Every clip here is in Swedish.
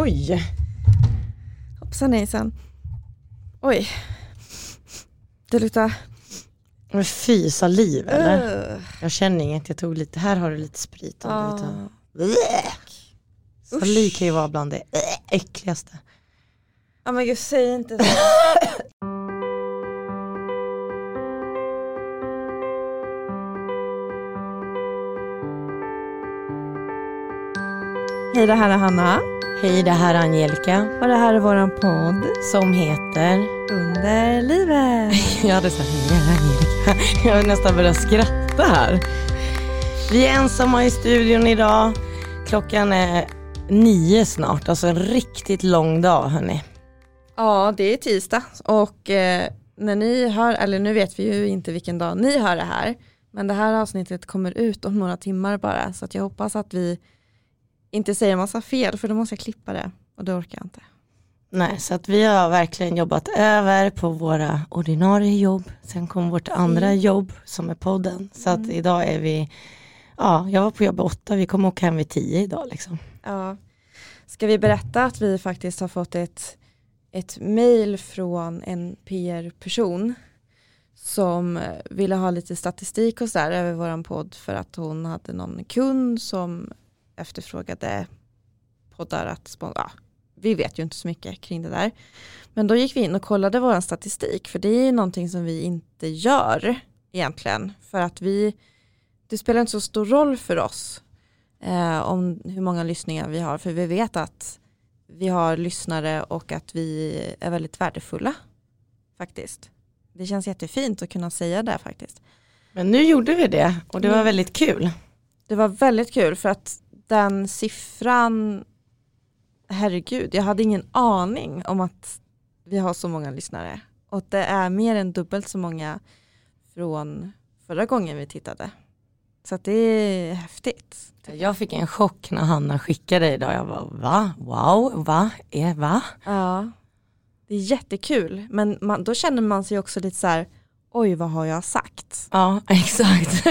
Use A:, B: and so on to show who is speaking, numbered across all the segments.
A: Oj!
B: Hoppsan hejsan. Oj. Det luktar...
A: Men fy, saliv eller?
B: Uh.
A: Jag känner inget, jag tog lite, här har du lite sprit. om du vill ta.
B: Ja.
A: Bleh. Saliv kan ju vara bland det äckligaste.
B: Ja men gud säg inte så. Hej det här är Hanna
A: Hej, det här är Angelica
B: och det här är våran podd
A: som heter...
B: Under livet.
A: Jag hade sagt hej, Angelica. Jag har nästan börjat skratta här. Vi är ensamma i studion idag. Klockan är nio snart, alltså en riktigt lång dag hörni.
B: Ja det är tisdag och eh, när ni hör, eller nu vet vi ju inte vilken dag ni hör det här, men det här avsnittet kommer ut om några timmar bara så jag hoppas att vi inte säger massa fel för då måste jag klippa det och det orkar jag inte.
A: Nej, så att vi har verkligen jobbat över på våra ordinarie jobb. Sen kom vårt andra jobb som är podden. Så att idag är vi, ja, jag var på jobb åtta, vi kommer åka hem vid tio idag liksom.
B: Ja. Ska vi berätta att vi faktiskt har fått ett, ett mail från en PR-person som eh, ville ha lite statistik och så där över våran podd för att hon hade någon kund som efterfrågade poddar att ja, vi vet ju inte så mycket kring det där. Men då gick vi in och kollade våran statistik för det är någonting som vi inte gör egentligen för att vi det spelar inte så stor roll för oss eh, om hur många lyssningar vi har för vi vet att vi har lyssnare och att vi är väldigt värdefulla faktiskt. Det känns jättefint att kunna säga det faktiskt.
A: Men nu gjorde vi det och det var
B: Mm.
A: väldigt kul.
B: Det var väldigt kul för att den siffran, herregud, jag hade ingen aning om att vi har så många lyssnare. Och det är mer än dubbelt så många från förra gången vi tittade. Så det är häftigt.
A: Jag fick en chock när Hanna skickade idag. Jag var va? Wow, va? Är va?
B: Ja, det är jättekul. Men man, då känner man sig också lite så här, oj vad har jag sagt?
A: Ja, exakt.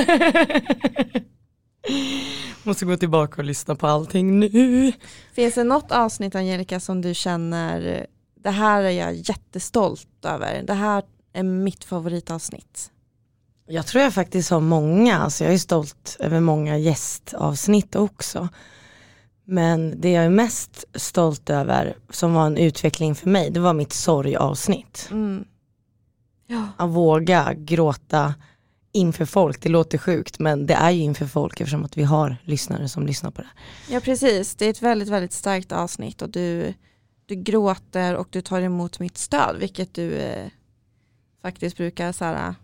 A: Måste gå tillbaka och lyssna på allting nu.
B: Finns det något avsnitt Angelica som du känner, det här är jag jättestolt över, det här är mitt favoritavsnitt?
A: Jag tror jag faktiskt har många, alltså jag är stolt över många gästavsnitt också. Men det jag är mest stolt över som var en utveckling för mig, det var mitt sorgavsnitt.
B: Mm. Ja.
A: Att våga gråta inför folk, det låter sjukt men det är ju inför folk eftersom att vi har lyssnare som lyssnar på det.
B: ja, precis. Det är ett väldigt, väldigt starkt avsnitt och du, du gråter och du tar emot mitt stöd, vilket du eh, faktiskt brukar så här,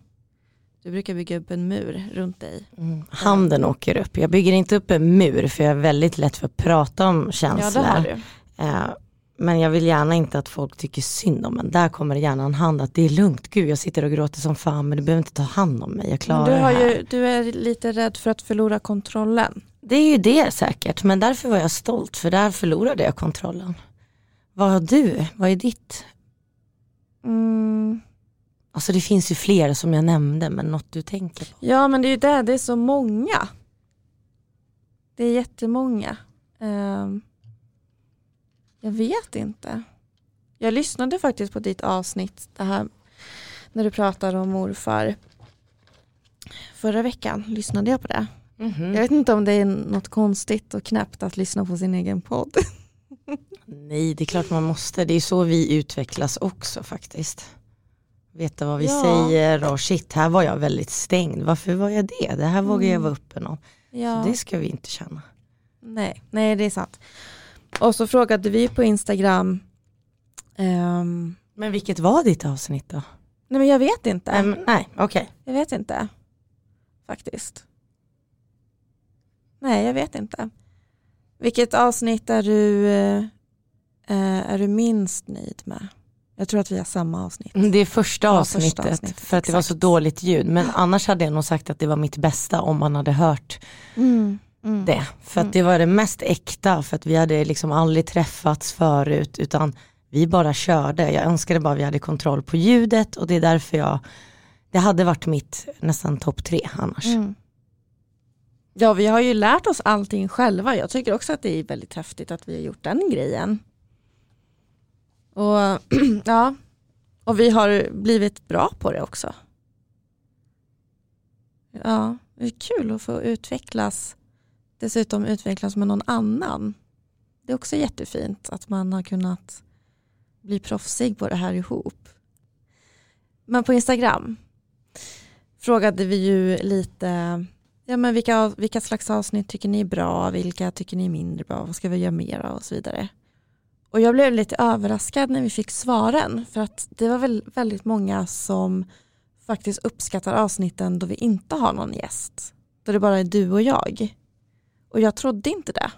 B: du brukar bygga upp en mur runt dig.
A: Mm. Handen åker upp, jag bygger inte upp en mur för jag är väldigt lätt för att prata om
B: Ja,
A: känslor.
B: det har du.
A: Eh, men jag vill gärna inte att folk tycker synd om men där kommer det gärna en hand att det är lugnt, gud jag sitter och gråter som fan men du behöver inte ta hand om mig, jag
B: Men
A: klarar
B: du, har
A: det här.
B: ju, du är lite rädd för att förlora kontrollen.
A: Det är ju det säkert, men därför var jag stolt för där förlorade jag kontrollen. Vad har du? Vad är ditt?
B: Mm.
A: Alltså det finns ju fler som jag nämnde men något du tänker på.
B: Ja men det är ju det, det är så många. Det är jättemånga. Ehm, jag vet inte. Jag lyssnade faktiskt på ditt avsnitt, det här när du pratar om morfar. Förra veckan lyssnade jag på det. Jag vet inte om det är något konstigt och knäppt att lyssna på sin egen podd.
A: Nej det är klart man måste, det är så vi utvecklas också faktiskt. Veta vad vi
B: Ja.
A: säger och shit här var jag väldigt stängd, varför var jag det? Det här vågar jag
B: Mm.
A: vara öppen om.
B: Ja.
A: Så det ska vi inte känna.
B: Nej, nej det är sant. Och så frågade vi på Instagram ehm,
A: Men vilket var ditt avsnitt då?
B: Nej men jag vet inte.
A: Nej, men- nej okej.
B: Jag vet inte. Faktiskt. Nej, jag vet inte. Vilket avsnitt är du, eh, eh, är du minst nöjd med? Jag tror att vi har samma avsnitt.
A: Det är första
B: Ja,
A: avsnittet,
B: första avsnittet,
A: för att det var så
B: exakt.
A: dåligt ljud. Men annars hade jag nog sagt att det var mitt bästa om man hade hört
B: Mm. Mm.
A: det. För
B: Mm.
A: att det var det mest äkta, för att vi hade liksom aldrig träffats förut, utan vi bara körde. Jag önskade bara vi hade kontroll på ljudet och det är därför jag, det hade varit mitt nästan topp tre annars.
B: Mm. Ja, vi har ju lärt oss allting själva. Jag tycker också att det är väldigt häftigt att vi har gjort den grejen. Och, ja. och vi har blivit bra på det också. Ja, det är kul att få utvecklas. Dessutom utvecklas med någon annan. Det är också jättefint att man har kunnat bli proffsig på det här ihop. Men på Instagram frågade vi ju lite ja, men vilka, vilka slags avsnitt tycker ni är bra, vilka tycker ni är mindre bra, vad ska vi göra mer av och så vidare. Och jag blev lite överraskad när vi fick svaren för att det var väl väldigt många som faktiskt uppskattar avsnitten då vi inte har någon gäst. Då det bara är du och jag. Och jag trodde inte det.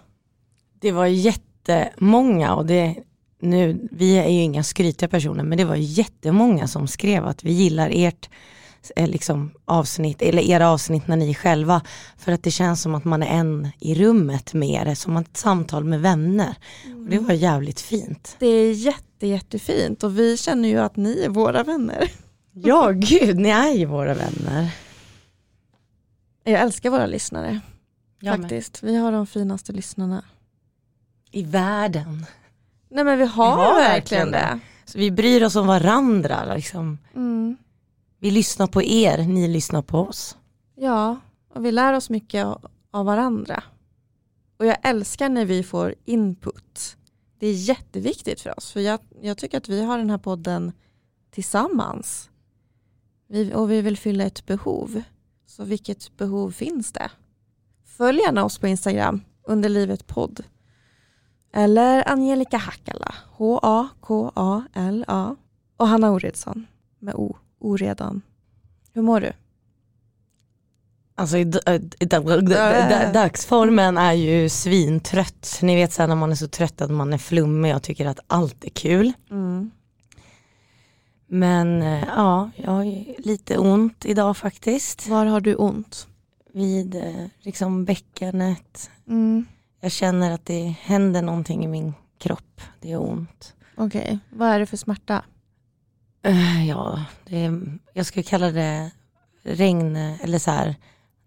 A: Det var jättemånga och det, nu, vi är ju inga skrytiga personer men det var jättemånga som skrev att vi gillar ert eh, liksom, avsnitt, eller era avsnitt när ni är själva. För att det känns som att man är en i rummet med det, som ett samtal med vänner. Och det var jävligt fint.
B: Det är jätte, jättefint och vi känner ju att ni är våra vänner.
A: Ja, gud, ni är ju våra vänner.
B: Jag älskar våra lyssnare.
A: Jag med.
B: faktiskt. Vi har de finaste lyssnarna.
A: I världen.
B: Nej men vi har,
A: Vi har
B: verkligen det.
A: Så vi bryr oss om varandra. Liksom.
B: Mm.
A: Vi lyssnar på er, ni lyssnar på oss.
B: Ja, och vi lär oss mycket av- av varandra. Och jag älskar när vi får input. Det är jätteviktigt för oss. För jag, jag tycker att vi har den här podden tillsammans. Vi, och vi vill fylla ett behov. Så vilket behov finns det? Följ gärna oss på Instagram, under livet podd. Eller Angelica Hackala, H-A-K-A-L-A. Och Hanna Oredsson, med O, Oredan. Hur mår du?
A: Alltså i, d- dagsformen är ju svintrött. Ni vet så här när man är så trött att man är flummig och tycker att allt är kul.
B: Mm.
A: Men eh, ja, jag har lite ont idag faktiskt.
B: Var har du ont?
A: Vid eh, liksom bäckenet.
B: Mm.
A: Jag känner att det händer någonting i min kropp. Det är ont.
B: Okej, vad är det för smärta?
A: Eh, Ja, det är, jag skulle kalla det regn eller så här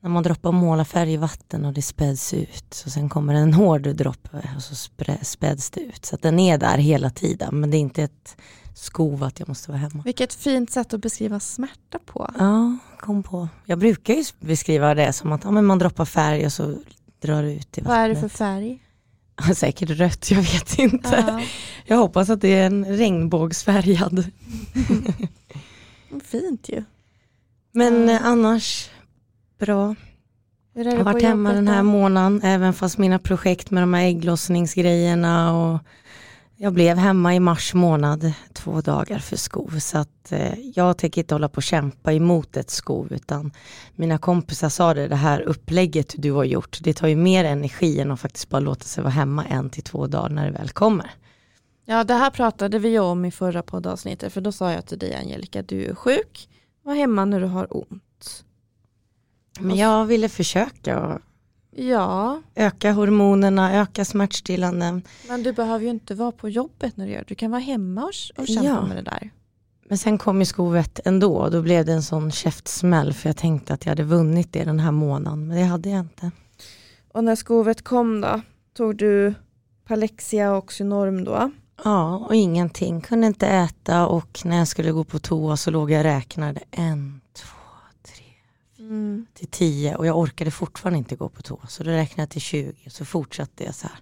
A: när man droppar målarfärg i vatten och det späds ut. Så sen kommer en hård droppe och så späds det ut. Så den är där hela tiden men det är inte ett skov att jag måste vara hemma.
B: Vilket fint sätt att beskriva smärta på.
A: Ja, kom på. Jag brukar ju beskriva det som att ja, men man droppar färg och så drar det ut i
B: Vad är det för
A: vattnet.
B: färg?
A: Säkert rött, jag vet inte.
B: Ja,
A: Jag hoppas att det är en regnbågsfärgad.
B: fint ju.
A: Men
B: Ja.
A: eh, annars bra. Jag har varit hemma den här månaden, även fast mina projekt med de här ägglossningsgrejerna och jag blev hemma i mars månad, två dagar för skov. Så att eh, jag tänker inte hålla på och kämpa emot ett skov, utan mina kompisar sa det, det här upplägget du har gjort, det tar ju mer energi än att faktiskt bara låta sig vara hemma en till två dagar när det väl kommer.
B: Ja, det här pratade vi om i förra poddavsnittet, för då sa jag till dig Angelica, du är sjuk, var hemma när du har ont.
A: Men jag ville försöka
B: Ja,
A: öka hormonerna, öka smärtstillanden.
B: men du behöver ju inte vara på jobbet när du gör det. Du kan vara hemma och, och kämpa
A: Ja.
B: med det där.
A: Men sen kom ju skovet ändå då blev det en sån käftsmäll för jag tänkte att jag hade vunnit det den här månaden men det hade jag inte.
B: Och när skovet kom då, tog du Palexia och Synorm då?
A: Ja och ingenting, kunde inte äta och när jag skulle gå på toa så låg jag och räknade en,
B: Mm.
A: till tio och jag orkade fortfarande inte gå på toa så då räknade jag till 20 och så fortsatte jag så här.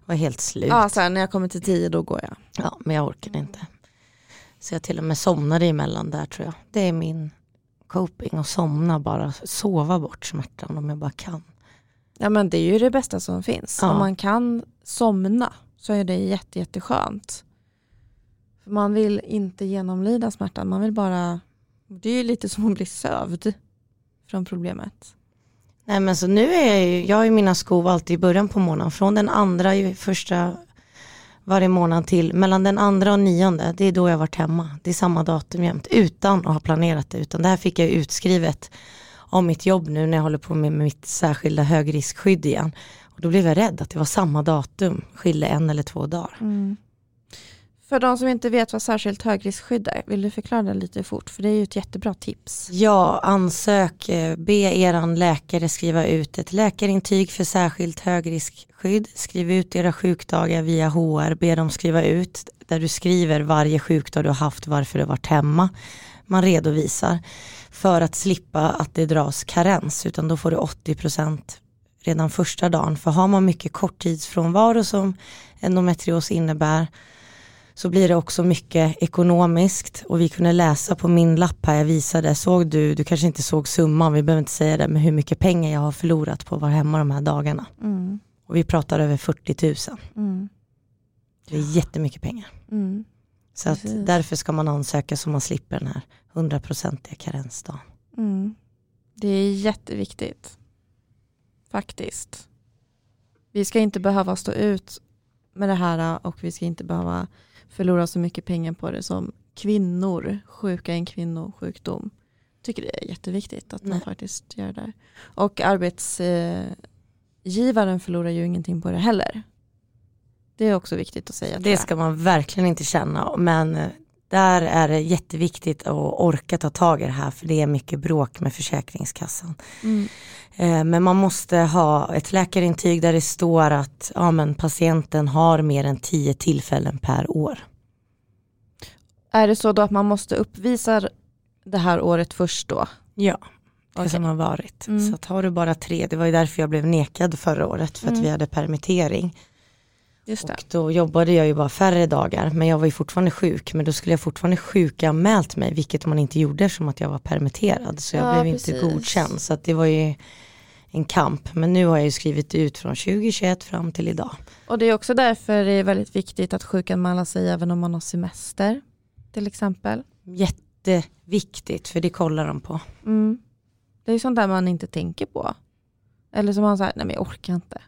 A: Jag var helt slut.
B: Ja, så här, när jag kommer till tio då går jag.
A: Ja, men jag orkade inte. Så jag till och med somnade emellan där tror jag. Det är min coping att somna bara, sova bort smärtan om jag bara kan.
B: Ja men det är ju det bästa som finns.
A: Ja.
B: Om man kan somna så är det jätte, jätteskönt. För man vill inte genomlida smärtan, man vill bara, det är ju lite som att bli sövd från problemet.
A: Nej men så nu är jag ju, jag har ju mina skov alltid i början på månaden. Från den andra i första varje månad till mellan den andra och nionde. Det är då jag varit hemma. Det är samma datum jämt. Utan att ha planerat det. Utan det här fick jag utskrivet om mitt jobb nu när jag håller på med mitt särskilda högriskskydd igen. Och då blev jag rädd att det var samma datum. Skilde en eller två dagar.
B: För de som inte vet vad särskilt högriskskydd är, vill du förklara det lite fort? För det är ju ett jättebra tips.
A: Ja, ansök, eh, be eran läkare skriva ut ett läkarintyg för särskilt högriskskydd. Skriv ut era sjukdagar via HR, be dem skriva ut. där du skriver varje sjukdag du har haft, varför du har varit hemma. Man redovisar för att slippa att det dras karens, utan då får du 80% redan första dagen. För har man mycket korttidsfrånvaro som endometrios innebär så blir det också mycket ekonomiskt och vi kunde läsa på min lapp här jag visade, såg du, du kanske inte såg summan, vi behöver inte säga det, men hur mycket pengar jag har förlorat på att vara hemma de här dagarna.
B: Mm.
A: Och vi pratar över 40 000.
B: Mm.
A: Det är jättemycket pengar.
B: Mm.
A: Så att
B: Precis.
A: därför ska man ansöka så man slipper den här 100-procentiga karensdagen.
B: Mm. Det är jätteviktigt. Faktiskt. Vi ska inte behöva stå ut med det här och vi ska inte behöva förlora så mycket pengar på det som kvinnor, sjuka i en kvinnosjukdom. Tycker det är jätteviktigt att man
A: Nej.
B: faktiskt gör det. Och arbetsgivaren förlorar ju ingenting på det heller. Det är också viktigt att säga.
A: Det ska man verkligen inte känna, men eh, där är det jätteviktigt att orka ta tag i det här, för det är mycket bråk med Försäkringskassan.
B: Mm.
A: Eh, Men man måste ha ett läkarintyg där det står att ja, men patienten har mer än 10 tillfällen per år.
B: Är det så då att man måste uppvisa det här året först då?
A: Ja, det
B: Okej.
A: som har varit.
B: Mm.
A: Så att har du bara tre, det var ju därför jag blev nekad förra året, för att
B: Mm.
A: vi hade permittering.
B: Just det.
A: Och då jobbade jag ju bara färre dagar, men jag var ju fortfarande sjuk, men då skulle jag fortfarande sjukanmält mig, vilket man inte gjorde som att jag var permitterad, så jag
B: Ja,
A: blev inte
B: precis.
A: godkänd. Så att det var ju en kamp, men nu har jag ju skrivit ut från 2021 fram till idag.
B: Och det är också därför det är väldigt viktigt att sjukanmäla sig även om man har semester. Till exempel.
A: Jätteviktigt, för det kollar de på.
B: Mm. Det är sånt där man inte tänker på. Eller som man säger, nej men jag orkar inte.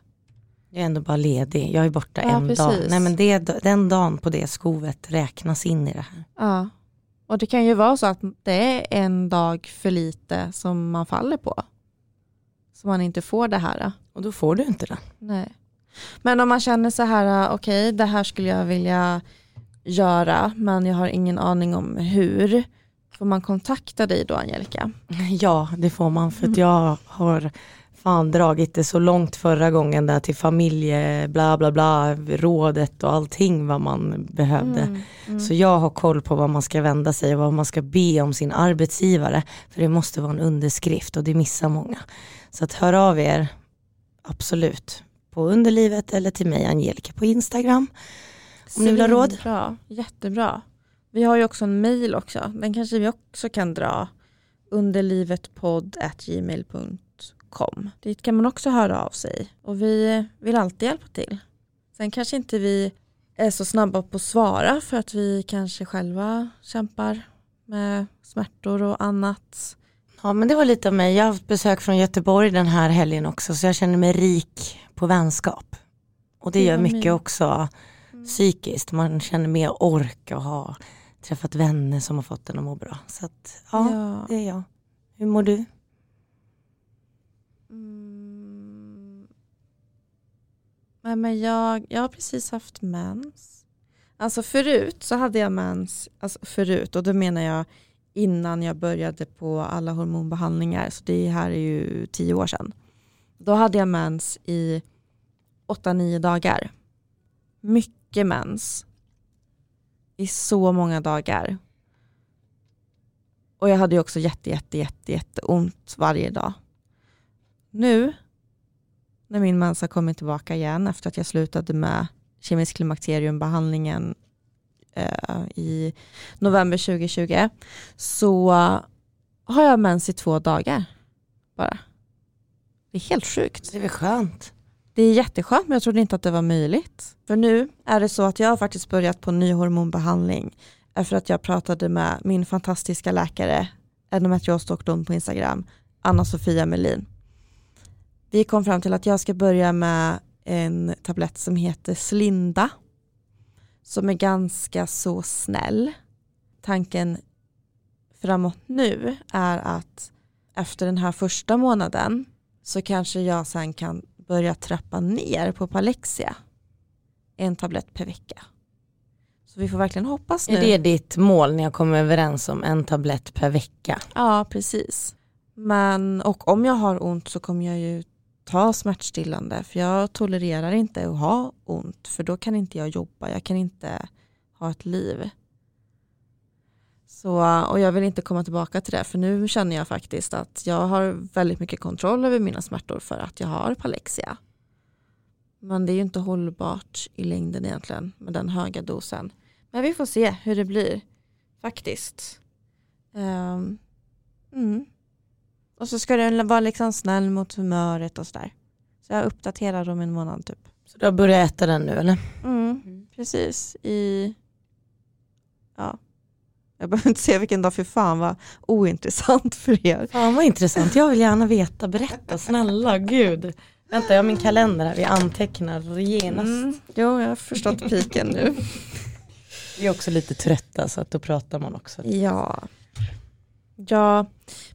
A: Jag är ändå bara ledig, jag är borta
B: Ja,
A: en dag.
B: precis.
A: Nej men det, den dagen på det skovet räknas in i det här.
B: Ja. Och det kan ju vara så att det är en dag för lite som man faller på. Så man inte får det här.
A: Och då får du inte det.
B: Nej. Men om man känner så här, okej det här skulle jag vilja göra men jag har ingen aning om hur. Får man kontakta dig då Angelica?
A: Ja, det får man för att jag har fan dragit det så långt förra gången där till familje, bla bla bla, rådet och allting vad man behövde.
B: Mm, mm.
A: Så jag har koll på vad man ska vända sig och vad man ska be om sin arbetsgivare. För det måste vara en underskrift och det missar många. Så att hör av er, absolut, på underlivet eller till mig Angelica på Instagram. Om ni vill ha råd.
B: Bra, jättebra. Vi har ju också en mail också. Den kanske vi också kan dra. Underlivetpodd.gmail.com Dit kan man också höra av sig. Och vi vill alltid hjälpa till. Sen kanske inte vi är så snabba på att svara för att vi kanske själva kämpar med smärtor och annat.
A: Ja men det var lite av mig, jag har haft besök från Göteborg den här helgen också så jag känner mig rik på vänskap. Och det
B: Det
A: gör mycket
B: min-
A: också psykiskt, man känner mer ork och har träffat vänner som har fått en att må bra. Så att, ja,
B: Ja.
A: det är jag. Hur mår du?
B: Mm. Nej, men jag, jag har precis haft mens. Alltså förut så hade jag mens, alltså förut och då menar jag innan jag började på alla hormonbehandlingar, så det här är ju tio år sedan. Då hade jag mens i åtta, nio dagar. Mycket mens. I så många dagar. Och jag hade ju också jätte, jätte, jätte, jätte ont varje dag. Nu, när min mens har kommit tillbaka igen efter att jag slutade med kemisk klimakteriumbehandlingen eh, i november 2020, så har jag mens i två dagar bara. Det är helt sjukt.
A: Det är väl skönt?
B: Det är jätteskönt men jag trodde inte att det var möjligt. För nu är det så att jag har faktiskt börjat på ny hormonbehandling efter att jag pratade med min fantastiska läkare, endometriosdoktorn på Instagram, Anna-Sofia Melin. Vi kom fram till att jag ska börja med en tablett som heter Slinda som är ganska så snäll. Tanken framåt nu är att efter den här första månaden så kanske jag sen kan börja trappa ner på Palexia. En tablett per vecka. Så vi får verkligen hoppas nu.
A: Är det ditt mål när jag kommer överens om en tablett per vecka?
B: Ja, precis. Men, och om jag har ont så kommer jag ju ta smärtstillande för jag tolererar inte att ha ont för då kan inte jag jobba, jag kan inte ha ett liv. Så, och jag vill inte komma tillbaka till det för nu känner jag faktiskt att jag har väldigt mycket kontroll över mina smärtor för att jag har palexia. Men det är ju inte hållbart i längden egentligen med den höga dosen. Men vi får se hur det blir faktiskt. Um, mm. Och så ska den vara liksom snäll mot humöret och sådär. Så jag uppdaterar om en månad typ.
A: Så du har börjat äta den nu eller?
B: Mm, mm. Precis. I, ja. Jag behöver inte säga vilken dag, för fan vad ointressant för er.
A: Fan vad intressant, jag vill gärna veta, berätta, snälla gud. Vänta, jag har min kalender här, vi antecknar genast. Mm.
B: Jo, jag har förstått piken nu.
A: Vi är också lite trötta så att då pratar man också.
B: Ja, ja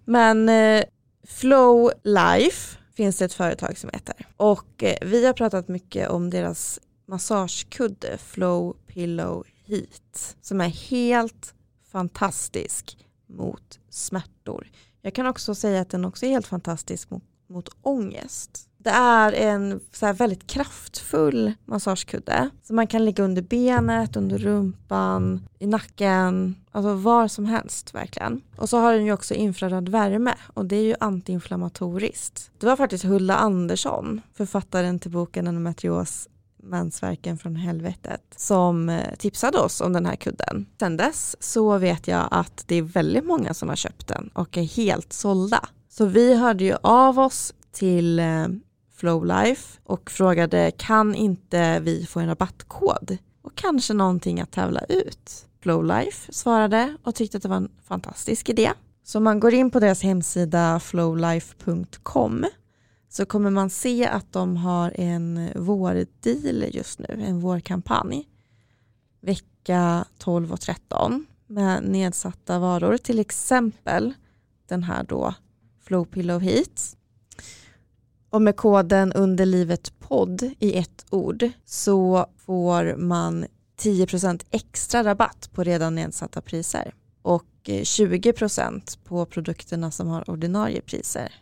B: men eh, Flow Life finns det ett företag som heter. Och eh, vi har pratat mycket om deras massagekudde Flow Pillow Heat som är helt fantastisk mot smärtor. Jag kan också säga att den också är helt fantastisk mot, mot ångest. Det är en så väldigt kraftfull massagekudde. Så man kan ligga under benet, under rumpan, i nacken, alltså var som helst verkligen. Och så har den ju också infraröd värme och det är ju antiinflammatoriskt. Det var faktiskt Hulla Andersson, författaren till boken Endometrios mensvärken från helvetet som eh, tipsade oss om den här kudden. Sen dess så vet jag att det är väldigt många som har köpt den och är helt sålda. Så vi hörde ju av oss till eh, Flowlife och frågade kan inte vi få en rabattkod och kanske någonting att tävla ut. Flowlife svarade och tyckte att det var en fantastisk idé. Så man går in på deras hemsida flowlife.com så kommer man se att de har en vårdeal just nu, en vårkampanj. Vecka 12 och 13 med nedsatta varor, till exempel den här då Flow Pillow Heat och med koden underlivet podd i ett ord så får man 10% extra rabatt på redan nedsatta priser och eh, 20% på produkterna som har ordinarie priser.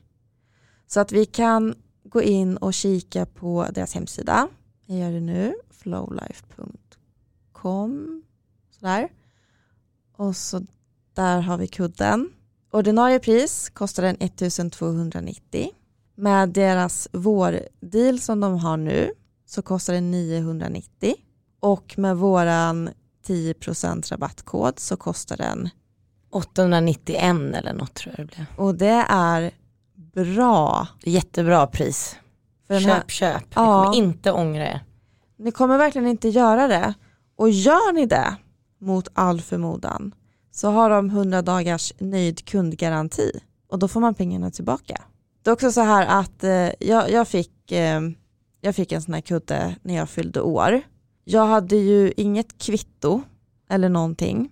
B: Så att vi kan gå in och kika på deras hemsida. Jag gör det nu, flowlife.com. Sådär. Och så där har vi kudden. Ordinarie pris kostar den 1290 med deras vårdeal som de har nu så kostar det 990 och med våran 10% rabattkod så kostar den
A: 891 eller något tror jag det blev.
B: Och det är bra.
A: Jättebra pris. För köp, här, köp. Ni ja, kommer inte ångra er.
B: Ni kommer verkligen inte göra det. Och gör ni det mot all förmodan så har de 100 dagars nöjd kundgaranti och då får man pengarna tillbaka. Det är också så här att eh, jag, jag, fick, eh, jag fick en sån här kudde när jag fyllde år. Jag hade ju inget kvitto eller någonting.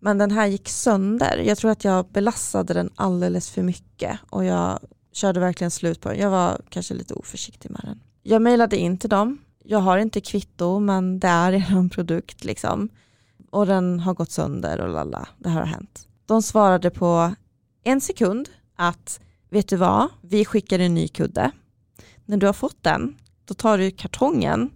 B: Men den här gick sönder. Jag tror att jag belastade den alldeles för mycket och jag körde verkligen slut på den. Jag var kanske lite oförsiktig med den. Jag mejlade in till dem. Jag har inte kvitto men det är en produkt liksom. Och den har gått sönder och lalla. Det här har hänt. De svarade på en sekund att vet du vad, vi skickar en ny kudde. När du har fått den, då tar du kartongen,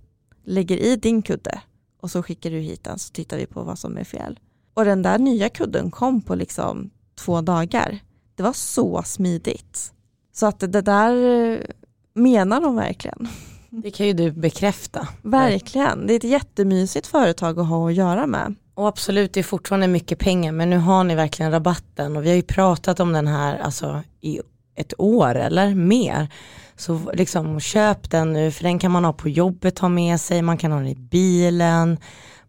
B: lägger i din kudde och så skickar du hit den så tittar vi på vad som är fel. Och den där nya kudden kom på liksom två dagar. Det var så smidigt. Så att det där menar de verkligen.
A: Det kan ju du bekräfta.
B: Verkligen, det är ett jättemysigt företag att ha att göra med.
A: Och absolut, det är fortfarande mycket pengar men nu har ni verkligen rabatten och vi har ju pratat om den här alltså, i ett år eller mer. Så liksom köp den nu för den kan man ha på jobbet, ha med sig, man kan ha den i bilen,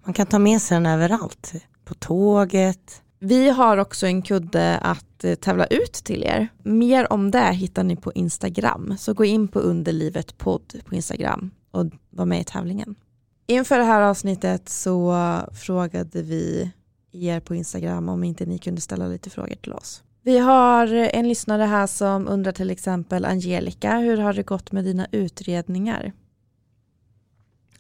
A: man kan ta med sig den överallt, på tåget.
B: Vi har också en kudde att eh, tävla ut till er. Mer om det hittar ni på Instagram. Så gå in på underlivet podd på Instagram och var med i tävlingen. Inför det här avsnittet så frågade vi er på Instagram om inte ni kunde ställa lite frågor till oss. Vi har en lyssnare här som undrar till exempel Angelica, hur har det gått med dina utredningar?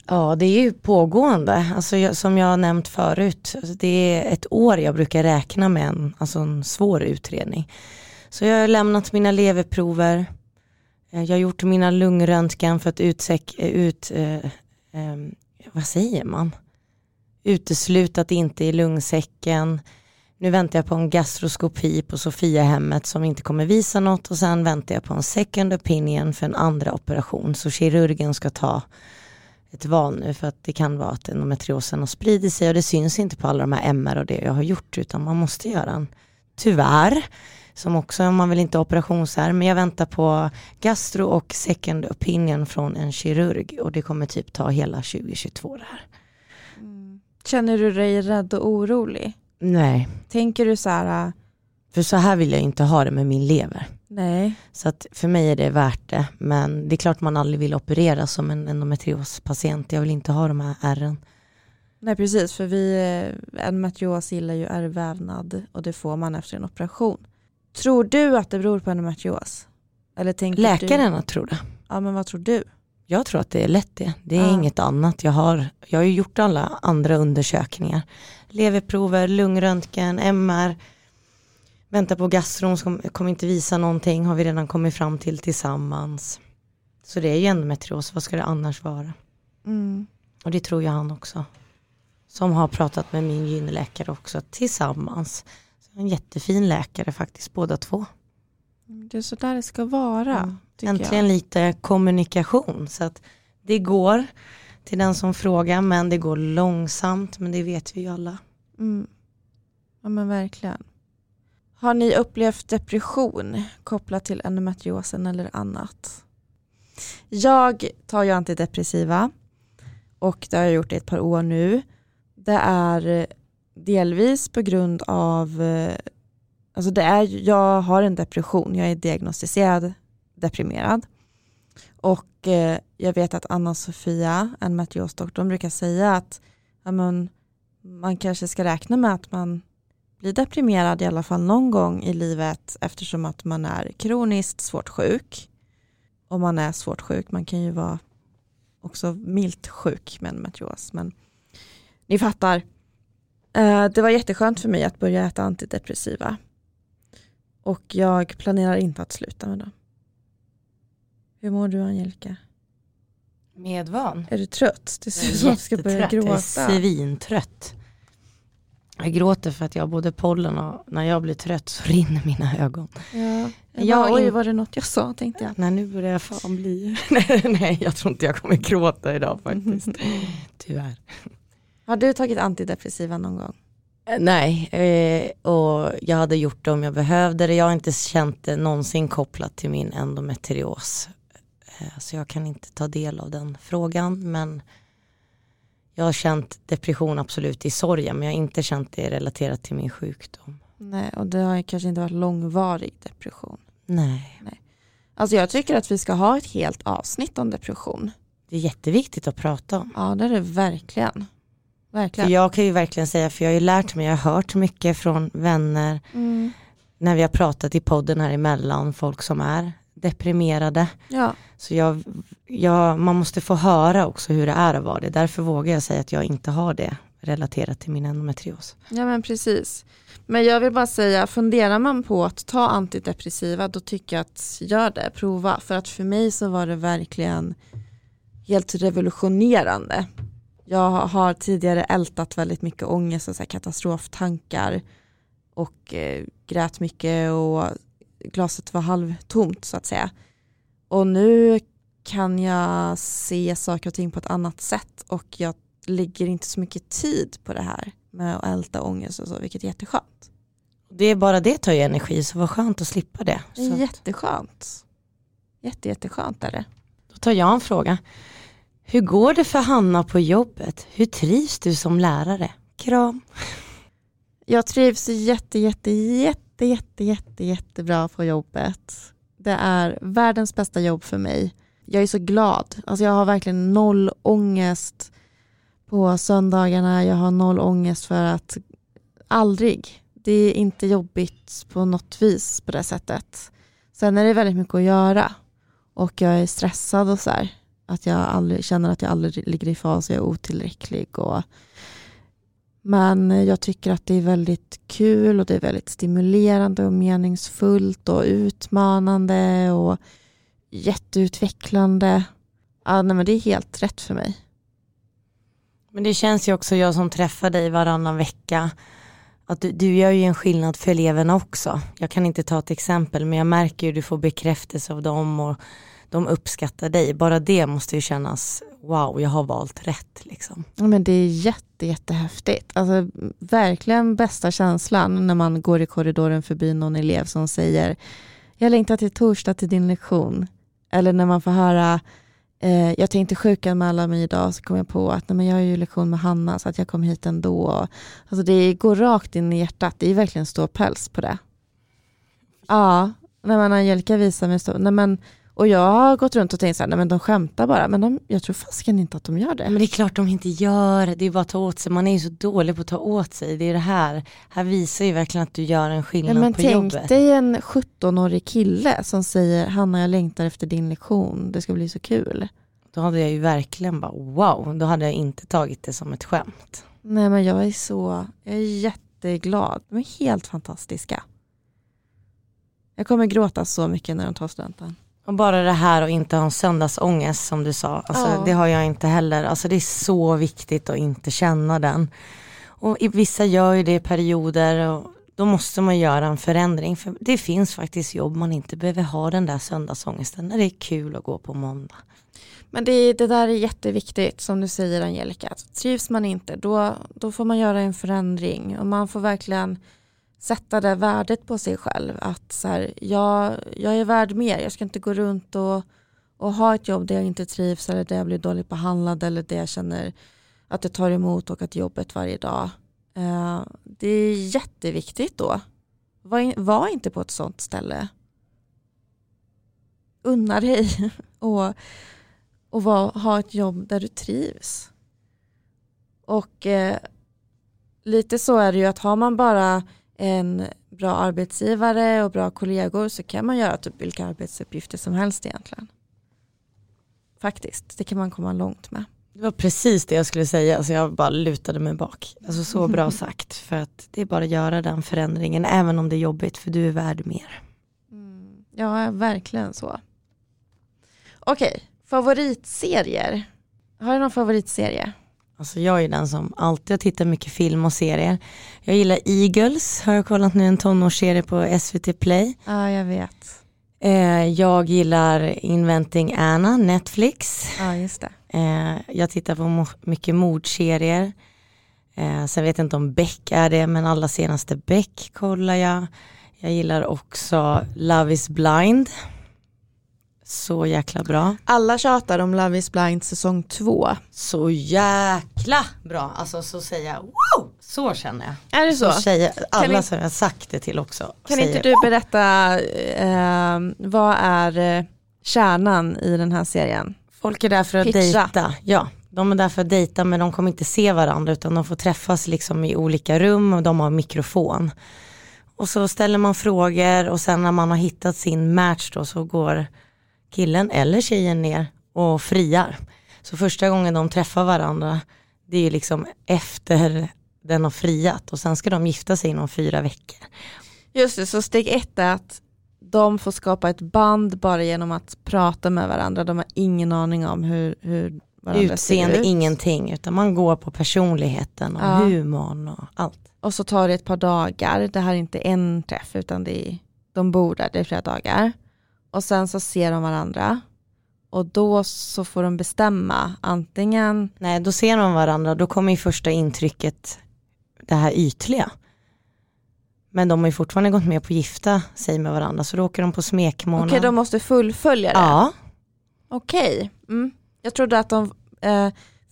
A: Ja, det är ju pågående. Alltså, som jag har nämnt förut, alltså, det är ett år jag brukar räkna med en, alltså en svår utredning. Så jag har lämnat mina leverprover, eh, jag har gjort mina lungröntgen för att utsäk, eh, ut, eh, eh, vad säger man? uteslutat inte är lungsäcken. Nu väntar jag på en gastroskopi på Sofiahemmet som inte kommer visa något och sen väntar jag på en second opinion för en andra operation. Så kirurgen ska ta ett val nu för att det kan vara att endometriosen har spridit sig och det syns inte på alla de här MR och det jag har gjort utan man måste göra en, tyvärr, som också, man vill inte ha operationsärr, men jag väntar på gastro och second opinion från en kirurg och det kommer typ ta hela 2022 det här.
B: Mm. Känner du dig rädd och orolig?
A: Nej.
B: Tänker du så här? Äh,
A: för så här vill jag inte ha det med min lever.
B: Nej.
A: Så att för mig är det värt det. Men det är klart man aldrig vill operera som en endometriospatient. Jag vill inte ha de här ärren.
B: Nej precis, för vi, eh, endometrios gillar ju ärrvävnad och det får man efter en operation. Tror du att det beror på endometrios? Eller tänker
A: Läkarna
B: du...
A: tror det.
B: Ja men vad tror du?
A: Jag tror att det är lätt det. Det är
B: Ja.
A: inget annat. Jag har, jag har ju gjort alla andra undersökningar. Leverprover, lungröntgen, MR. Väntar på gastron som kommer inte visa någonting. Har vi redan kommit fram till tillsammans. Så det är ju endometrios. Vad ska det annars vara?
B: Mm.
A: Och det tror jag han också. Som har pratat med min gynläkare också tillsammans. Så en jättefin läkare faktiskt båda två.
B: Det är så där det ska vara.
A: Mm. Äntligen
B: jag.
A: lite kommunikation. Så att det går till den som frågar men det går långsamt men det vet vi ju alla.
B: Mm. Ja men verkligen. Har ni upplevt depression kopplat till endometriosen eller annat? Jag tar ju antidepressiva och det har jag gjort i ett par år nu. Det är delvis på grund av, eh, alltså det är, jag har en depression, jag är diagnostiserad deprimerad. Och eh, jag vet att Anna-Sofia, en endometriosdoktorn, brukar säga att ja, men, man kanske ska räkna med att man blir deprimerad i alla fall någon gång i livet eftersom att man är kroniskt svårt sjuk. Om man är svårt sjuk, man kan ju vara också milt sjuk med en meteoros Men ni fattar. Eh, det var jätteskönt för mig att börja äta antidepressiva. Och jag planerar inte att sluta med dem. Hur mår du Angelica?
A: Medvan.
B: Är du trött? Det ser ut som att du ska börja
A: Jag är
B: gråta.
A: svintrött. Jag gråter för att jag har både pollen och när jag blir trött så rinner mina ögon.
B: Ja. Jag bara, oj, var det något jag sa tänkte jag.
A: Nej nu börjar jag fan bli, nej, nej jag tror inte jag kommer gråta idag faktiskt. Tyvärr.
B: Har du tagit antidepressiva någon gång?
A: Eh, Nej, eh, och jag hade gjort det om jag behövde det. Jag har inte känt det någonsin kopplat till min endometrios. Eh, så jag kan inte ta del av den frågan. Men jag har känt depression absolut i sorgen. Men jag har inte känt det relaterat till min sjukdom.
B: Nej, och det har kanske inte varit långvarig depression.
A: Nej,
B: Alltså jag tycker att vi ska ha ett helt avsnitt om depression.
A: det är jätteviktigt att prata om.
B: Ja, det är det verkligen.
A: För
B: Verkligen.
A: jag kan ju verkligen säga, för jag har ju lärt mig, jag har hört mycket från vänner
B: Mm.
A: när vi har pratat i podden här emellan, folk som är deprimerade.
B: Ja,
A: Så jag, jag, man måste få höra också hur det är att vara det. Därför vågar jag säga att jag inte har det relaterat till min endometrios.
B: ja, men precis. Men jag vill bara säga, funderar man på att ta antidepressiva då tycker jag att gör det, prova. För att för mig så var det verkligen helt revolutionerande. Jag har tidigare ältat väldigt mycket ångest och så katastroftankar och eh, grät mycket och glaset var halvtomt så att säga. Och nu kan jag se saker och ting på ett annat sätt och jag lägger inte så mycket tid på det här med att älta ångest och så, vilket är jätteskönt.
A: Det är bara det tar ju energi, så vad skönt att slippa det.
B: Det är jätteskönt. Jätte, jätteskönt är det.
A: då tar jag en fråga. Hur går det för Hanna på jobbet? Hur trivs du som lärare? Kram.
B: Jag trivs jätte, jätte, jätte, jätte, jätte, jättebra på jobbet. Det är världens bästa jobb för mig. Jag är så glad. Alltså jag har verkligen noll ångest på söndagarna. Jag har noll ångest för att aldrig. Det är inte jobbigt på något vis på det sättet. Sen är det väldigt mycket att göra och jag är stressad och så här. Att jag aldrig, känner att jag aldrig ligger i fas och jag är otillräcklig och men eh, jag tycker att det är väldigt kul och det är väldigt stimulerande och meningsfullt och utmanande och jätteutvecklande. Ja, nej, men det är helt rätt för mig.
A: Men det känns ju också, jag som träffar dig varannan vecka, att du, du gör ju en skillnad för eleverna också. Jag kan inte ta ett exempel men jag märker ju att du får bekräftelse av dem och de uppskattar dig. Bara det måste ju kännas, wow jag har valt rätt. Liksom.
B: Ja, men det är jätte, jättehäftigt. Alltså, verkligen bästa känslan när man går i korridoren förbi någon elev som säger jag längtar till torsdag till din lektion. Eller när man får höra eh, jag tänkte sjukanmäla mig idag så kom jag på att nej, men jag har ju lektion med Hanna så att jag kom hit ändå. Alltså det går rakt in i hjärtat, det är verkligen ståpäls på det. Ja, när man Angelica visar mig så, nej men och jag har gått runt och tänkt så här, nej men de skämtar bara, men de, jag tror fasiken inte att de gör det.
A: Men det är klart de inte gör det, är bara att ta åt sig, man är ju så dålig på att ta åt sig, det är det här, här visar ju verkligen att du gör en skillnad ja, men på
B: tänk
A: jobbet.
B: Tänk dig en 17-årig kille som säger, Hanna jag längtar efter din lektion, det ska bli så kul.
A: Då hade jag ju verkligen bara wow, då hade jag inte tagit det som ett skämt.
B: Nej men jag är så, jag är jätteglad, de är helt fantastiska. Jag kommer gråta så mycket när de tar studenten.
A: Och bara det här att inte ha en söndagsångest som du sa, alltså, ja. det har jag inte heller. Alltså, det är så viktigt att inte känna den. Och vissa gör ju det i perioder och då måste man göra en förändring. För det finns faktiskt jobb man inte behöver ha den där söndagsångesten när det är kul att gå på måndag.
B: Men det, det där är jätteviktigt som du säger Angelica. Trivs man inte då, då får man göra en förändring och man får verkligen sätta det värdet på sig själv. Att så här, jag, jag är värd mer, jag ska inte gå runt och, och ha ett jobb där jag inte trivs eller där jag blir dåligt behandlad eller där jag känner att det tar emot och att jobbet varje dag. Uh, det är jätteviktigt då. Var, in, var inte på ett sånt ställe. Unna dig och, och var, ha ett jobb där du trivs. Och eh, lite så är det ju att har man bara en bra arbetsgivare och bra kollegor så kan man göra typ vilka arbetsuppgifter som helst egentligen. Faktiskt, det kan man komma långt med.
A: Det var precis det jag skulle säga, alltså jag bara lutade mig bak. Alltså så bra sagt, för att det är bara att göra den förändringen, även om det är jobbigt, för du är värd mer.
B: Mm. Ja, verkligen så. Okej, favoritserier. Har du någon favoritserie?
A: Alltså jag är den som alltid har tittat mycket film och serier. Jag gillar Eagles, har jag kollat nu en tonårsserie på SVT Play.
B: Ja, jag vet.
A: Eh, jag gillar Inventing Anna, Netflix.
B: Ja, just det.
A: Eh, jag tittar på mycket mordserier. Eh, sen vet jag inte om Beck är det, men alla senaste Beck kollar jag. Jag gillar också Love is blind. Så jäkla bra.
B: Alla tjatar om Love is blind säsong två.
A: Så jäkla bra. Alltså så säger jag wow, så känner jag.
B: Är det så?
A: så säger alla ni, som jag sagt det till också.
B: Kan säger, inte du berätta, eh, vad är eh, kärnan i den här serien?
A: Folk är där för att Pitcha. dejta. Ja, de är där för att dejta men de kommer inte se varandra utan de får träffas liksom i olika rum och de har mikrofon. Och så ställer man frågor och sen när man har hittat sin match då så går killen eller tjejen ner och friar. Så första gången de träffar varandra det är liksom efter den har friat och sen ska de gifta sig inom fyra veckor.
B: Just det, så steg ett är att de får skapa ett band bara genom att prata med varandra. De har ingen aning om hur, hur
A: varandra Utseende, ser ut. ingenting, utan man går på personligheten och ja. humorn och allt.
B: Och så tar det ett par dagar, det här är inte en träff utan det är, de bor där, det är flera dagar. Och sen så ser de varandra och då så får de bestämma antingen.
A: Nej, då ser de varandra, då kommer ju första intrycket det här ytliga. Men de har ju fortfarande gått med på att gifta sig med varandra så då åker de på smekmånad.
B: Okej, de måste fullfölja det?
A: Ja.
B: Okej, mm. jag trodde att de eh,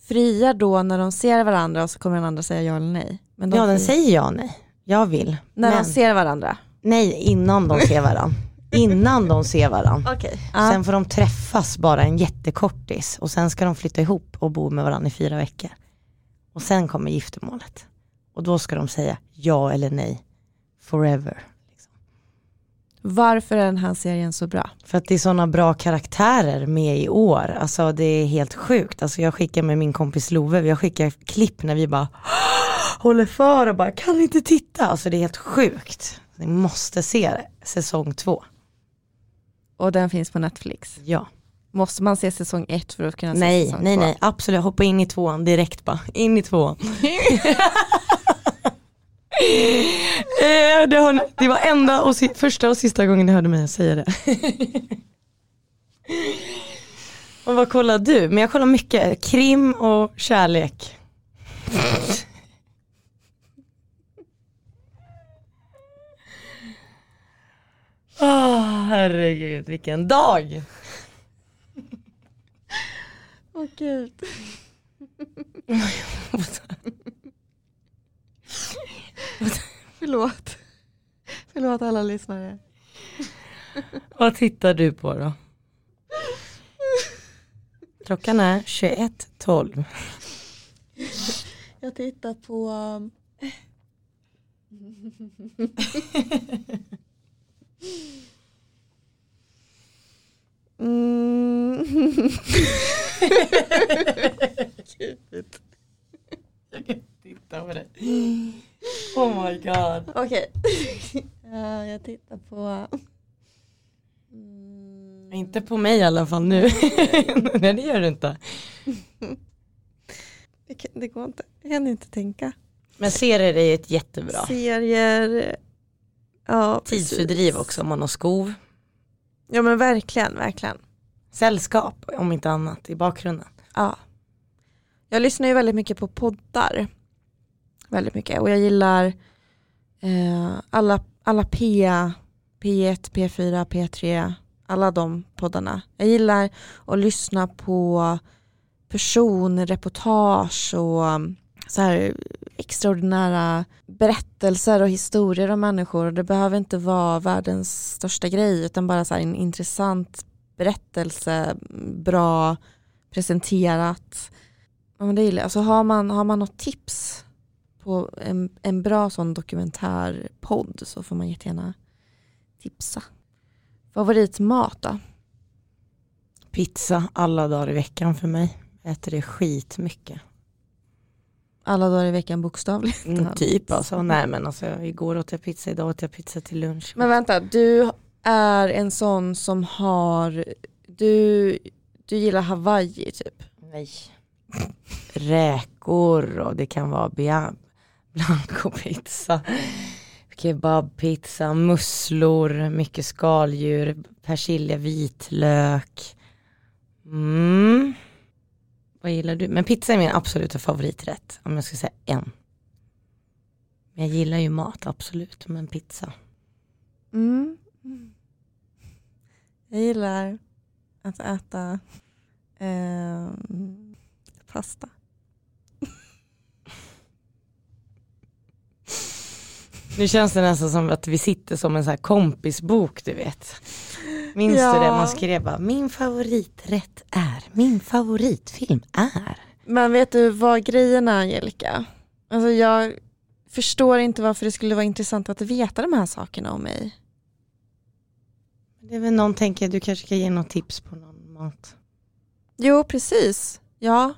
B: friar då när de ser varandra och så kommer den andra säga ja eller nej.
A: Men de ja, den säger ja nej. Jag vill.
B: När men... de ser varandra?
A: Nej, innan de ser varandra innan de ser varandra.
B: Okay.
A: Sen får de träffas bara en jättekortis och sen ska de flytta ihop och bo med varandra i fyra veckor. Och sen kommer giftermålet. Och då ska de säga ja eller nej. Forever. Liksom.
B: Varför är den här serien så bra?
A: För att det är sådana bra karaktärer med i år. Alltså det är helt sjukt. Alltså jag skickar med min kompis Love, jag skickar klipp när vi bara håller för och bara kan inte titta. Alltså det är helt sjukt. Ni måste se det, säsong två.
B: Och den finns på Netflix.
A: Ja.
B: Måste man se säsong ett för att kunna se
A: Nej,
B: säsong
A: nej,
B: två?
A: nej, absolut. Hoppa in i tvåan direkt bara. In i tvåan. Eh, det, har, det var enda och si, första och sista gången ni hörde mig säga det. och vad kollar du? Men jag kollar mycket krim och kärlek. Åh herregud vilken dag.
B: Åh gud. Förlåt. Förlåt alla lyssnare.
A: Vad tittar du på då? Klockan är 21.12.
B: Jag tittar på Mm.
A: Jag kan titta på det. Oh my god.
B: Okej. Ja, jag tittar på mm.
A: Inte på mig i alla fall nu. Nej det gör du inte.
B: Det kan- Det går inte. Jag kan inte tänka.
A: Men serier är ett jättebra.
B: Serier. Ja.
A: Tidsfördriv också om man har skov.
B: Ja men verkligen, verkligen.
A: Sällskap om inte annat i bakgrunden.
B: Ja. Jag lyssnar ju väldigt mycket på poddar. Väldigt mycket. Och jag gillar eh, alla, alla P, P1, P4, P3, alla de poddarna. Jag gillar att lyssna på personreportage och så här extraordinära berättelser och historier om människor. Och Det behöver inte vara världens största grej utan bara så här en intressant berättelse, bra presenterat. Ja, men det gillar. Alltså har, man, har man något tips på en, en bra sån dokumentärpodd så får man jättegärna tipsa. Favoritmat då?
A: Pizza alla dagar i veckan för mig. Jag äter det skitmycket.
B: Alla dagar i veckan bokstavligt.
A: Mm, typ alltså. Nej men alltså igår åt jag pizza, idag åt jag pizza till lunch.
B: Men vänta, du är en sån som har, du, du gillar Hawaii typ?
A: Nej. Räkor och det kan vara blancopizza, kebabpizza, musslor, mycket skaldjur, persilja, vitlök. Mm. Vad gillar du? Men pizza är min absoluta favoriträtt om jag ska säga en. Men jag gillar ju mat absolut, men pizza.
B: Mm. Jag gillar att äta eh, pasta.
A: Nu känns det nästan som att vi sitter som en här kompisbok du vet. Minns
B: Ja.
A: du det man skrev bara, min favoriträtt är, min favoritfilm är.
B: Men vet du vad grejen är Angelica? Alltså jag förstår inte varför det skulle vara intressant att veta de här sakerna om mig.
A: Det är väl någon tänker, du kanske kan ge något tips på någon mat.
B: Jo, precis. Ja,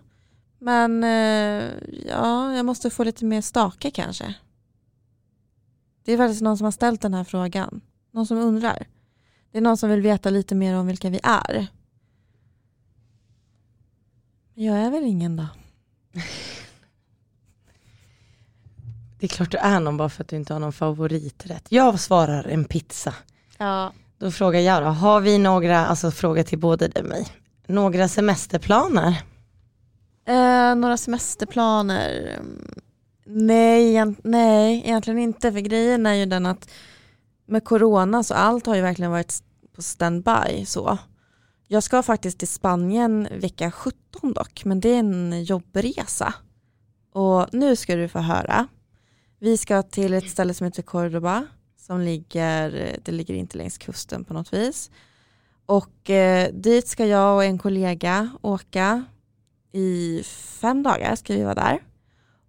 B: men eh, ja, jag måste få lite mer stake kanske. Det är faktiskt någon som har ställt den här frågan. Någon som undrar. Det är någon som vill veta lite mer om vilka vi är. Jag är väl ingen då.
A: Det är klart du är någon bara för att du inte har någon favoriträtt. Jag svarar en pizza.
B: Ja.
A: Då frågar jag då, har vi några, alltså fråga till både dig och mig, några semesterplaner?
B: Eh, några semesterplaner? Nej, egent- nej, egentligen inte. För grejen är ju den att med corona så allt har ju verkligen varit på standby så. Jag ska faktiskt till Spanien vecka 17 dock, men det är en jobbresa. Och nu ska du få höra. Vi ska till ett ställe som heter Cordoba, som ligger, det ligger inte längs kusten på något vis. Och eh, dit ska jag och en kollega åka i fem dagar ska vi vara där.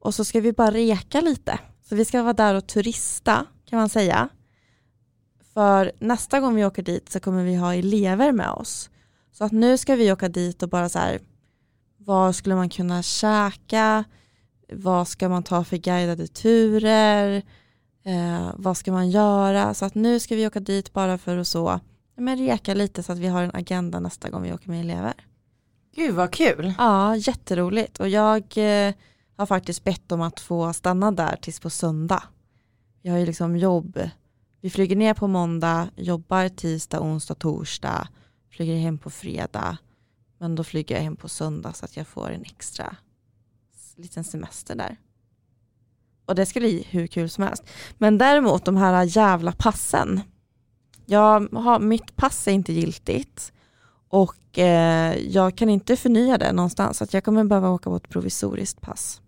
B: Och så ska vi bara reka lite. Så vi ska vara där och turista kan man säga. För nästa gång vi åker dit så kommer vi ha elever med oss. Så att nu ska vi åka dit och bara så här, vad skulle man kunna käka? Vad ska man ta för guidade turer? Eh, vad ska man göra? Så att nu ska vi åka dit bara för att så, men reka lite så att vi har en agenda nästa gång vi åker med elever.
A: Gud vad kul.
B: Ja, jätteroligt och jag eh, har faktiskt bett om att få stanna där tills på söndag. Jag har ju liksom jobb, vi flyger ner på måndag, jobbar tisdag, onsdag, torsdag, flyger hem på fredag, men då flyger jag hem på söndag så att jag får en extra liten semester där. Och det ska bli hur kul som helst. Men däremot de här jävla passen. Jag har, mitt pass är inte giltigt och eh, jag kan inte förnya det någonstans. Så att jag kommer behöva åka på ett provisoriskt pass.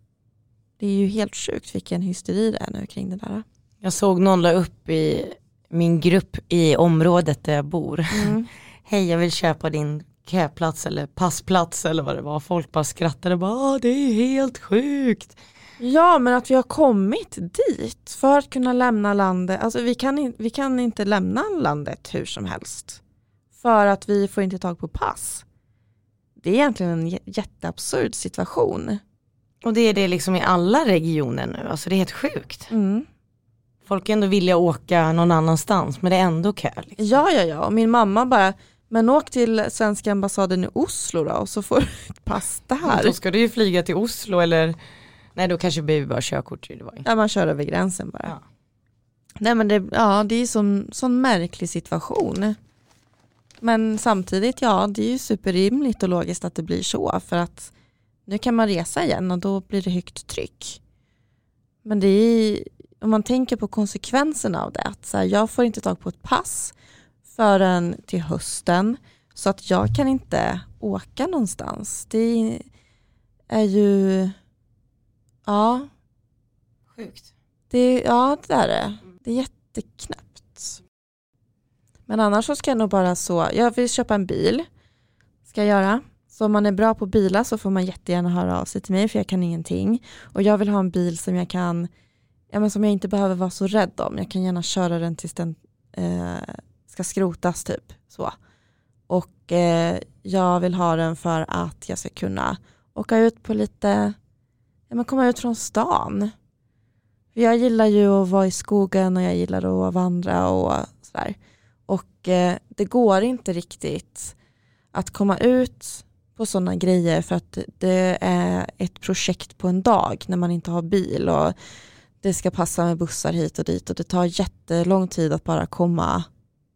B: Det är ju helt sjukt vilken hysteri det är nu kring det där.
A: Jag såg någon la upp i min grupp i området där jag bor.
B: Mm.
A: Hej jag vill köpa din köplats eller passplats eller vad det var. Folk bara skrattade bara det är helt sjukt.
B: Ja men att vi har kommit dit för att kunna lämna landet. Alltså vi kan, vi kan inte lämna landet hur som helst. För att vi får inte tag på pass. Det är egentligen en jätteabsurd situation.
A: Och det är det liksom i alla regioner nu, alltså det är helt sjukt.
B: Mm.
A: Folk är ändå villiga åka någon annanstans men det är ändå kö. Liksom.
B: Ja, ja, ja. Och min mamma bara, men åk till svenska ambassaden i Oslo då och så får du ett pass där.
A: Då ska du ju flyga till Oslo eller, nej då kanske behöver bara körkort. Det var
B: Ja, man kör över gränsen bara.
A: Ja.
B: Nej men det, ja, det är sån, sån märklig situation. Men samtidigt, ja, det är ju superrimligt och logiskt att det blir så för att nu kan man resa igen och då blir det högt tryck. Men det är, om man tänker på konsekvenserna av det, att så här, jag får inte tag på ett pass förrän till hösten så att jag kan inte åka någonstans. Det är ju, ja,
A: Sjukt.
B: det, ja det är det. Det är jätteknäppt. Men annars så ska jag nog bara så, jag vill köpa en bil. Ska jag göra. Så om man är bra på bilar så får man jättegärna höra av sig till mig för jag kan ingenting. Och jag vill ha en bil som jag kan, ja men som jag inte behöver vara så rädd om. Jag kan gärna köra den tills den eh, ska skrotas typ. Så. Och eh, jag vill ha den för att jag ska kunna åka ut på lite, ja men komma ut från stan. Jag gillar ju att vara i skogen och jag gillar att vandra och sådär. Och eh, det går inte riktigt att komma ut på sådana grejer för att det är ett projekt på en dag när man inte har bil och det ska passa med bussar hit och dit och det tar jättelång tid att bara komma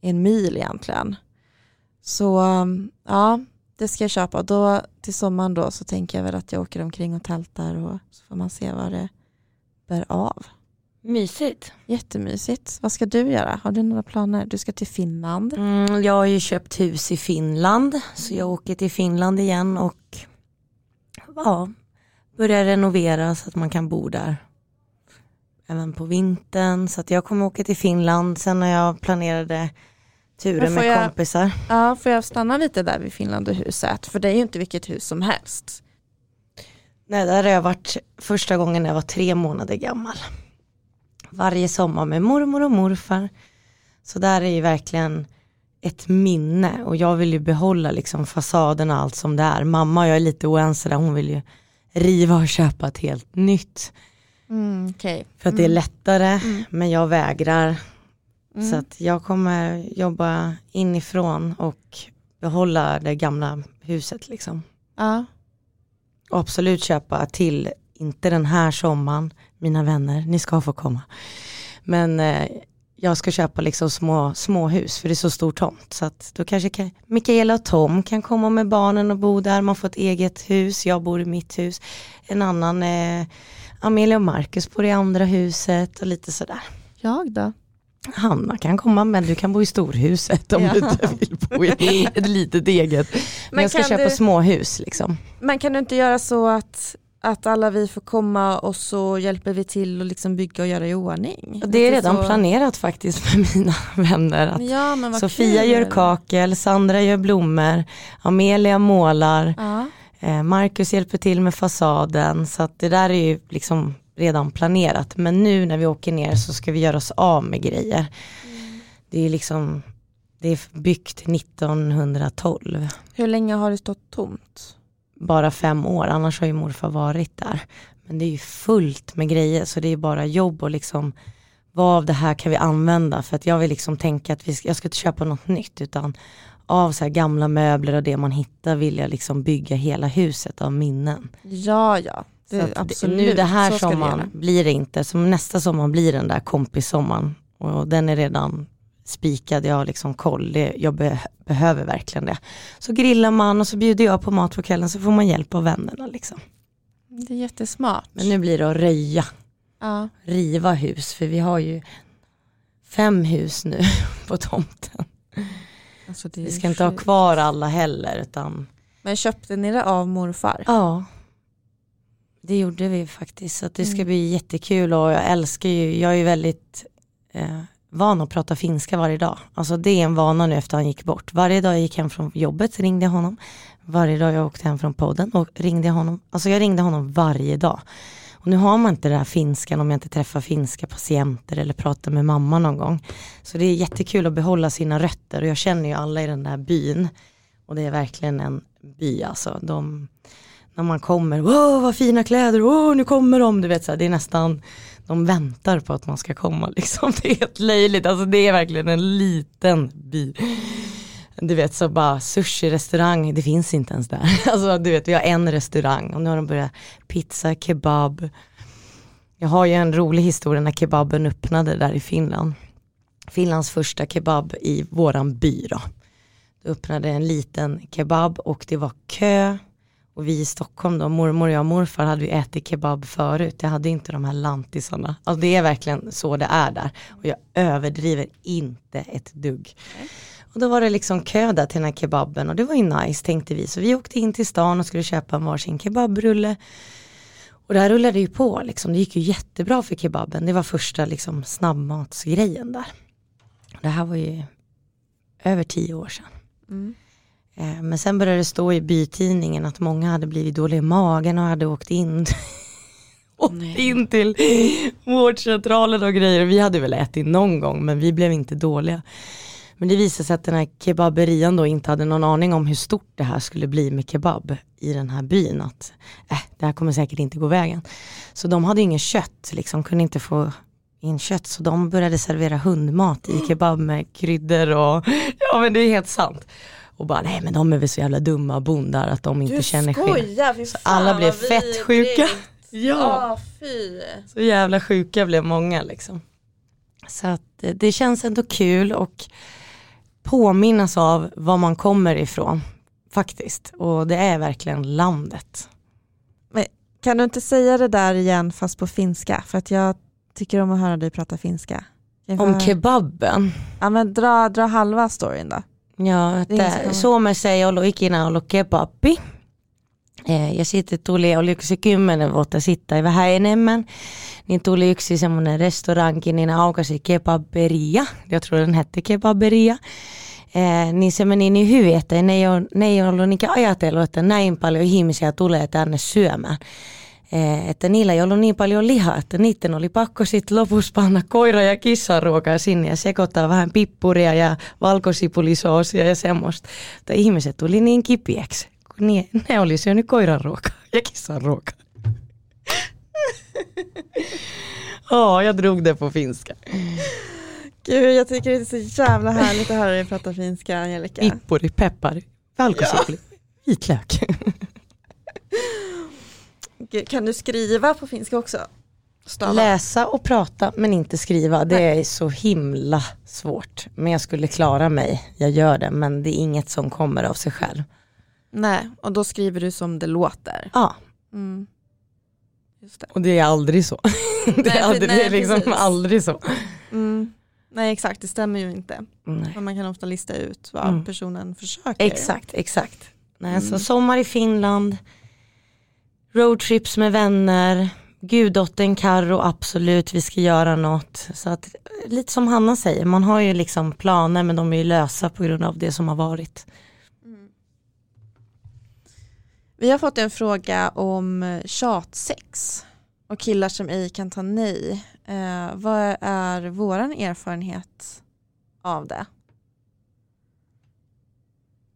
B: en mil egentligen. Så um, ja, det ska jag köpa. Då, till sommaren då så tänker jag väl att jag åker omkring och tältar och så får man se vad det bär av.
A: Mysigt.
B: Jättemysigt. Vad ska du göra? Har du några planer? Du ska till Finland.
A: Mm, jag har ju köpt hus i Finland så jag åker till Finland igen och ja, börjar renovera så att man kan bo där även på vintern. Så att jag kommer åka till Finland sen när jag planerade turer med
B: jag-
A: kompisar.
B: Ja, får jag stanna lite där vid Finland och huset? För det är ju inte vilket hus som helst.
A: Nej, där har jag varit första gången när jag var tre månader gammal. Varje sommar med mormor och morfar. Så där är ju verkligen ett minne och jag vill ju behålla liksom fasaden och allt som det är. Mamma och jag är lite oense där, hon vill ju riva och köpa ett helt nytt.
B: Mm, okay.
A: För att det är lättare,
B: Mm.
A: men jag vägrar.
B: Mm.
A: Så att jag kommer jobba inifrån och behålla det gamla huset liksom.
B: Ja.
A: Och absolut köpa till, inte den här sommaren, mina vänner, ni ska få komma. Men eh, jag ska köpa liksom små, små hus för det är så stor tomt. Så att då kanske kan, Mikaela och Tom kan komma med barnen och bo där, man får ett eget hus, jag bor i mitt hus. En annan, eh, Amelia och Marcus bor i andra huset och lite sådär.
B: Jag då?
A: Hanna kan komma men du kan bo i storhuset om
B: Ja.
A: du inte vill bo i ett litet eget. Men,
B: Men
A: jag ska köpa
B: du-
A: småhus liksom.
B: Men kan du inte göra så att, att alla vi får komma och så hjälper vi till och liksom bygga och göra i ordning?
A: Och det är redan
B: så...
A: planerat faktiskt med mina vänner. Att
B: Ja,
A: Sofia
B: kul.
A: gör kakel, Sandra gör blommor, Amelia målar,
B: Ja.
A: eh, Marcus hjälper till med fasaden. Så det där är ju liksom redan planerat. Men nu när vi åker ner så ska vi göra oss av med grejer. Det är liksom det är byggt 1912.
B: Hur länge har det stått tomt?
A: Bara fem år, annars har ju morfar varit där. Men det är ju fullt med grejer så det är bara jobb och liksom vad av det här kan vi använda för att jag vill liksom tänka att vi ska, jag ska inte köpa något nytt utan av så här gamla möbler och det man hittar vill jag liksom bygga hela huset av minnen.
B: Ja, ja.
A: Det, så absolut, nu det här sommaren blir det inte, som nästa sommar blir den där kompissommaren och den är redan spikad, jag har liksom koll, det, jag be, behöver verkligen det. Så grillar man och så bjuder jag på mat på kvällen så får man hjälp av vännerna liksom.
B: Det är jättesmart.
A: Men nu blir det att röja,
B: ja.
A: riva hus, för vi har ju fem hus nu på tomten. Alltså vi ska inte ha kvar alla heller. Utan...
B: Men köpte ni det av morfar?
A: Ja. Det gjorde vi faktiskt. Så det ska mm. bli jättekul och jag älskar ju, jag är ju väldigt eh, van att prata finska varje dag. Alltså det är en vana nu efter han gick bort. Varje dag jag gick hem från jobbet ringde jag honom. Varje dag jag åkte hem från podden och ringde jag honom. Alltså jag ringde honom varje dag. Och nu har man inte det här finskan om jag inte träffar finska patienter eller pratar med mamma någon gång. Så det är jättekul att behålla sina rötter och jag känner ju alla i den där byn. Och det är verkligen en by alltså. De, när man kommer, wow vad fina kläder, wow nu kommer de, du vet så här, det är nästan, de väntar på att man ska komma liksom. Det är helt löjligt, alltså det är verkligen en liten by. Du vet så bara sushi-restaurang, det finns inte ens där. Alltså du vet vi har en restaurang och nu har de börjat pizza, kebab. Jag har ju en rolig historia när kebaben öppnade där i Finland. Finlands första kebab i våran by då. Då öppnade en liten kebab och det var kö. Och vi i Stockholm då, mormor, jag och morfar hade vi ätit kebab förut. Jag hade inte de här lantisarna. Alltså det är verkligen så det är där. Och jag överdriver inte ett dugg. Och då var det liksom kö där till den här kebaben och det var ju nice tänkte vi. Så vi åkte in till stan och skulle köpa en varsin kebabrulle. Och det här rullade ju på liksom. Det gick ju jättebra för kebaben. Det var första liksom snabbmatsgrejen där. Det här var ju över tio år sedan. Mm. Eh, men sen började det stå i bytidningen att många hade blivit dåliga i magen och hade åkt in åkt in till vårdcentralen och grejer. Vi hade väl ätit någon gång men vi blev inte dåliga. Men det visade sig att den här kebaberian då inte hade någon aning om hur stort det här skulle bli med kebab i den här byn. Att äh, det här kommer säkert inte gå vägen. Så de hade ingen kött, liksom kunde inte få in kött. Så de började servera hundmat i kebab med kryddor och ja men det är helt sant. Och bara nej men de är väl så jävla dumma bondar att de inte
B: du
A: känner
B: skillnad. Så
A: alla blev fett sjuka.
B: Ja, oh, fy.
A: så jävla sjuka blev många liksom. Så att eh, det känns ändå kul och påminnas av var man kommer ifrån faktiskt. Och det är verkligen landet.
B: Men kan du inte säga det där igen fast på finska? För att jag tycker om att höra dig prata finska.
A: Om kebaben?
B: Ja men dra, dra halva storyn då.
A: Joo, että Suomessa ei ollut ikinä ollut kebabbi. Ja sitten tuli, oliko se kymmenen vuotta sitten tai vähän enemmän, niin tuli yksi semmoinen restoranki, niin aukasi kebaberia, jag tror den hette kebaberia. Eh, niin se meni niin hyvin, että ne ei, ole, ne ei ollut niin ajatellut, että näin paljon ihmisiä tulee tänne syömään. Eh, että niillä ei ollut niin paljon lihaa, että niiden oli pakko sitten lopussa panna koira- ja kissaruokaa sinne ja sekoittaa vähän pippuria ja valkosipulisoosia ja semmoista. Mutta ihmiset tuli niin kipiäksi, kun ne, ne oli syönyt koiran ruokaa ja kissan ruokaa. Ja, jag drog det på finska.
B: Gud, jag tycker det är så jävla härligt att höra dig prata finska, Angelica.
A: Pippori, peppar, valkosipuli, ja. vitlök.
B: Kan du skriva på finska också?
A: Stava. Läsa och prata men inte skriva, det Nej. är så himla svårt. Men jag skulle klara mig, jag gör det, men det är inget som kommer av sig själv.
B: Nej, och då skriver du som det låter.
A: Ja. Mm. Det. Och det är aldrig så. det, nej, är aldrig, nej, det är liksom precis. aldrig så.
B: Mm. Nej exakt, det stämmer ju inte. Men man kan ofta lista ut vad mm. personen försöker.
A: Exakt, exakt. Nej, mm. Så sommar i Finland, roadtrips med vänner, guddottern Karro, absolut vi ska göra något. Så att, lite som Hanna säger, man har ju liksom planer men de är ju lösa på grund av det som har varit. Mm.
B: Vi har fått en fråga om eh, tjatsex och killar som ej kan ta nej. Eh, vad är våran erfarenhet av det?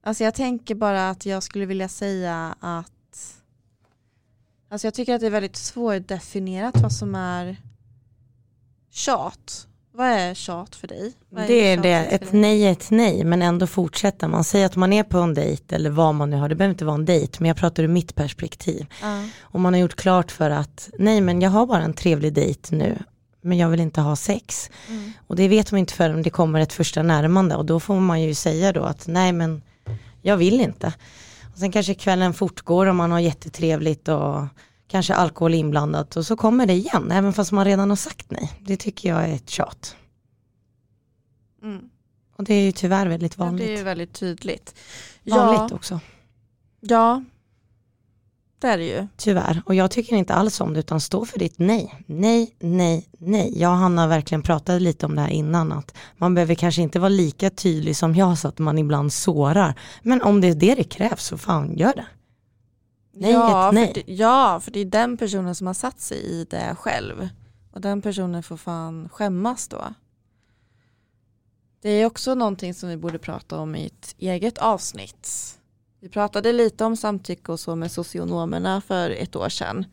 B: Alltså jag tänker bara att jag skulle vilja säga att Alltså jag tycker att det är väldigt svårdefinierat vad som är tjat. Vad är tjat för dig? Vad
A: Det är det, ett nej är ett nej men ändå fortsätta. Man säger att man är på en dejt eller vad man nu har, det behöver inte vara en dejt men jag pratar ur mitt perspektiv.
B: Ja.
A: Och man har gjort klart för att nej men jag har bara en trevlig dejt nu men jag vill inte ha sex.
B: Mm.
A: Och det vet man inte förrän det kommer ett första närmande och då får man ju säga då att nej men jag vill inte. Och sen kanske kvällen fortgår och man har jättetrevligt och kanske alkohol inblandat och så kommer det igen även fast man redan har sagt nej. Det tycker jag är ett tjat.
B: Mm.
A: Och det är ju tyvärr väldigt
B: Ja,
A: vanligt.
B: Det är ju väldigt tydligt.
A: vanligt
B: Ja,
A: också.
B: ja, det är det ju.
A: Tyvärr. Och jag tycker inte alls om det utan stå för ditt nej. Nej, nej, nej. Jag och Hanna verkligen pratade lite om det här innan att man behöver kanske inte vara lika tydlig som jag så att man ibland sårar. Men om det är det det krävs så fan gör det. Nej,
B: ja,
A: ett nej.
B: För det, ja, för det är den personen som har satt sig i det själv. Och den personen får fan skämmas då. Det är också någonting som vi borde prata om i ett eget avsnitt. Vi pratade lite om samtycke och så med socionomerna för ett år sedan.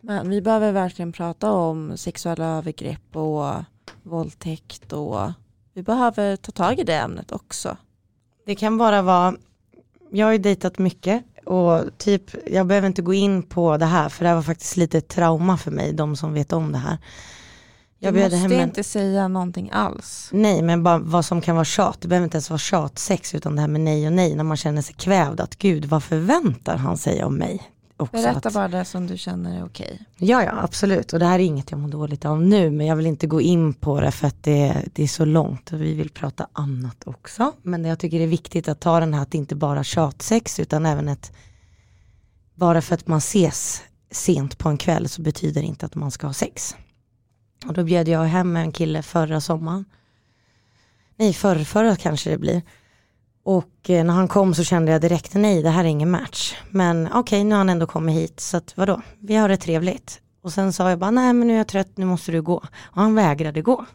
B: Men vi behöver verkligen prata om sexuella övergrepp och våldtäkt och vi behöver ta tag i det ämnet också.
A: Det kan bara vara, jag har ju dejtat mycket och typ, jag behöver inte gå in på det här för det här var faktiskt lite ett trauma för mig, de som vet om det här. Jag
B: du måste
A: hem en,
B: inte säga någonting alls.
A: Nej men bara vad som kan vara tjat, det behöver inte ens vara tjatsex utan det här med nej och nej när man känner sig kvävd att gud vad förväntar han sig om mig? Också
B: Berätta
A: att,
B: bara det som du känner är okej.
A: Ja ja absolut och det här är inget jag mår dåligt av nu men jag vill inte gå in på det för att det, det är så långt och vi vill prata annat också. Men jag tycker det är viktigt att ta den här att det inte bara tjatsex utan även ett bara för att man ses sent på en kväll så betyder det inte att man ska ha sex. Och då bjöd jag hem en kille förra sommaren. Nej, förrförra kanske det blir. Och eh, när han kom så kände jag direkt, nej det här är ingen match. Men okej, nu har han ändå kommit hit, så att vadå, vi har det trevligt. Och sen sa jag bara, nej men nu är jag trött, nu måste du gå. Och han vägrade gå.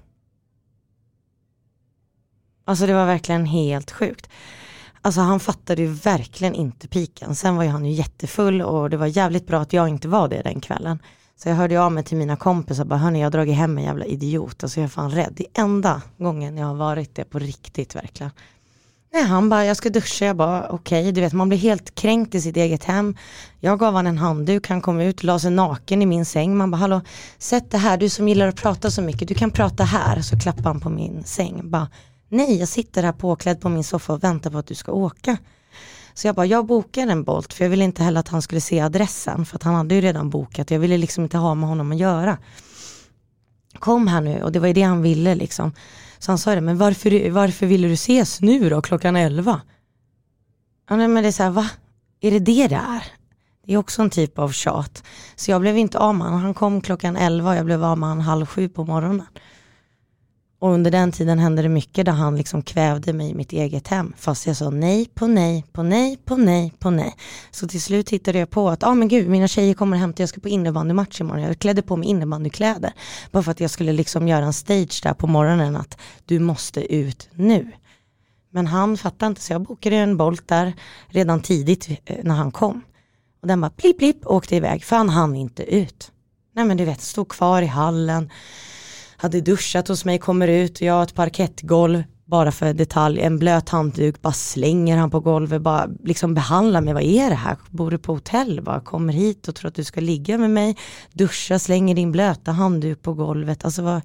A: Alltså det var verkligen helt sjukt. Alltså han fattade ju verkligen inte piken. Sen var ju han ju jättefull och det var jävligt bra att jag inte var det den kvällen. Så jag hörde av mig till mina kompisar bara, hörni jag har dragit hem en jävla idiot. Alltså jag är fan rädd. Det är enda gången jag har varit det på riktigt verkligen. Nej, han bara, jag ska duscha, jag bara okej, du vet man blir helt kränkt i sitt eget hem. Jag gav han en handduk, han kom ut, la sig naken i min säng. Man bara, hallå, sätt det här, du som gillar att prata så mycket, du kan prata här. Så klappade han på min säng, bara, nej jag sitter här påklädd på min soffa och väntar på att du ska åka. Så jag bara, jag bokar en Bolt för jag ville inte heller att han skulle se adressen för att han hade ju redan bokat. Jag ville liksom inte ha med honom att göra. Kom här nu och det var ju det han ville liksom. Så han sa det, men varför, varför ville du ses nu då klockan 11? Ja, nej, men det är så här, va? Är det det det är? Det är också en typ av tjat. Så jag blev inte av med honom. Han kom klockan 11 och jag blev av med honom halv sju på morgonen. Och under den tiden hände det mycket där han liksom kvävde mig i mitt eget hem. Fast jag sa nej på nej på nej på nej på nej. Så till slut hittade jag på att, ja ah, men gud mina tjejer kommer hem till, jag ska på innebandymatch imorgon. Jag klädde på mig innebandykläder. Bara för att jag skulle liksom göra en stage där på morgonen att du måste ut nu. Men han fattade inte så jag bokade en Bolt där redan tidigt eh, när han kom. Och den bara plipp plipp åkte iväg för han hann inte ut. Nej men du vet, stod kvar i hallen hade duschat hos mig, kommer ut och jag har ett parkettgolv, bara för detalj, en blöt handduk, bara slänger han på golvet, bara liksom behandlar mig, vad är det här? Bor du på hotell? Bara kommer hit och tror att du ska ligga med mig, duscha, slänger din blöta handduk på golvet, alltså vad,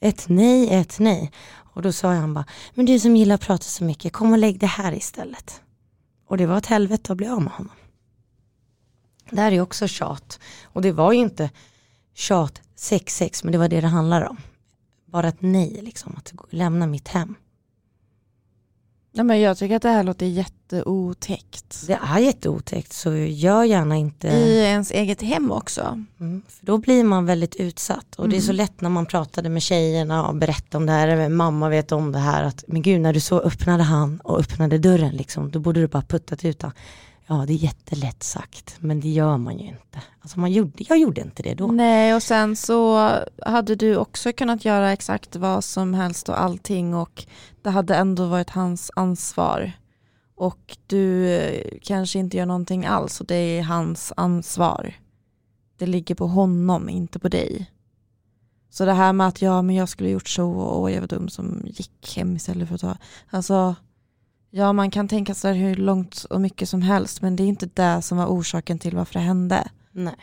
A: ett nej, ett nej. Och då sa han bara, men du som gillar att prata så mycket, kom och lägg det här istället. Och det var ett helvete att bli av med honom. Det här är också tjat. Och det var ju inte tjat sex, sex, men det var det det handlade om. Bara ett nej, liksom, att lämna mitt hem.
B: Ja, men jag tycker att det här låter jätteotäckt.
A: Det är jätteotäckt, så gör gärna inte,
B: I ens eget hem också.
A: mm, för då blir man väldigt utsatt. Och det är så lätt när man pratade med tjejerna och berättade om det här, mamma vet om det här, att men gud när du så öppnade han och öppnade dörren, liksom, då borde du bara puttat ut han. Ja, det är jättelätt sagt, men det gör man ju inte. Alltså man gjorde, jag gjorde inte det då.
B: Nej, och sen så hade du också kunnat göra exakt vad som helst och allting och det hade ändå varit hans ansvar. Och du eh, kanske inte gör någonting alls och det är hans ansvar. Det ligger på honom, inte på dig. Så det här med att ja men jag skulle gjort så och jag var dum som gick hem istället för att ta, alltså ja man kan tänka sig hur långt och mycket som helst men det är inte det som var orsaken till varför det hände.
A: Nej.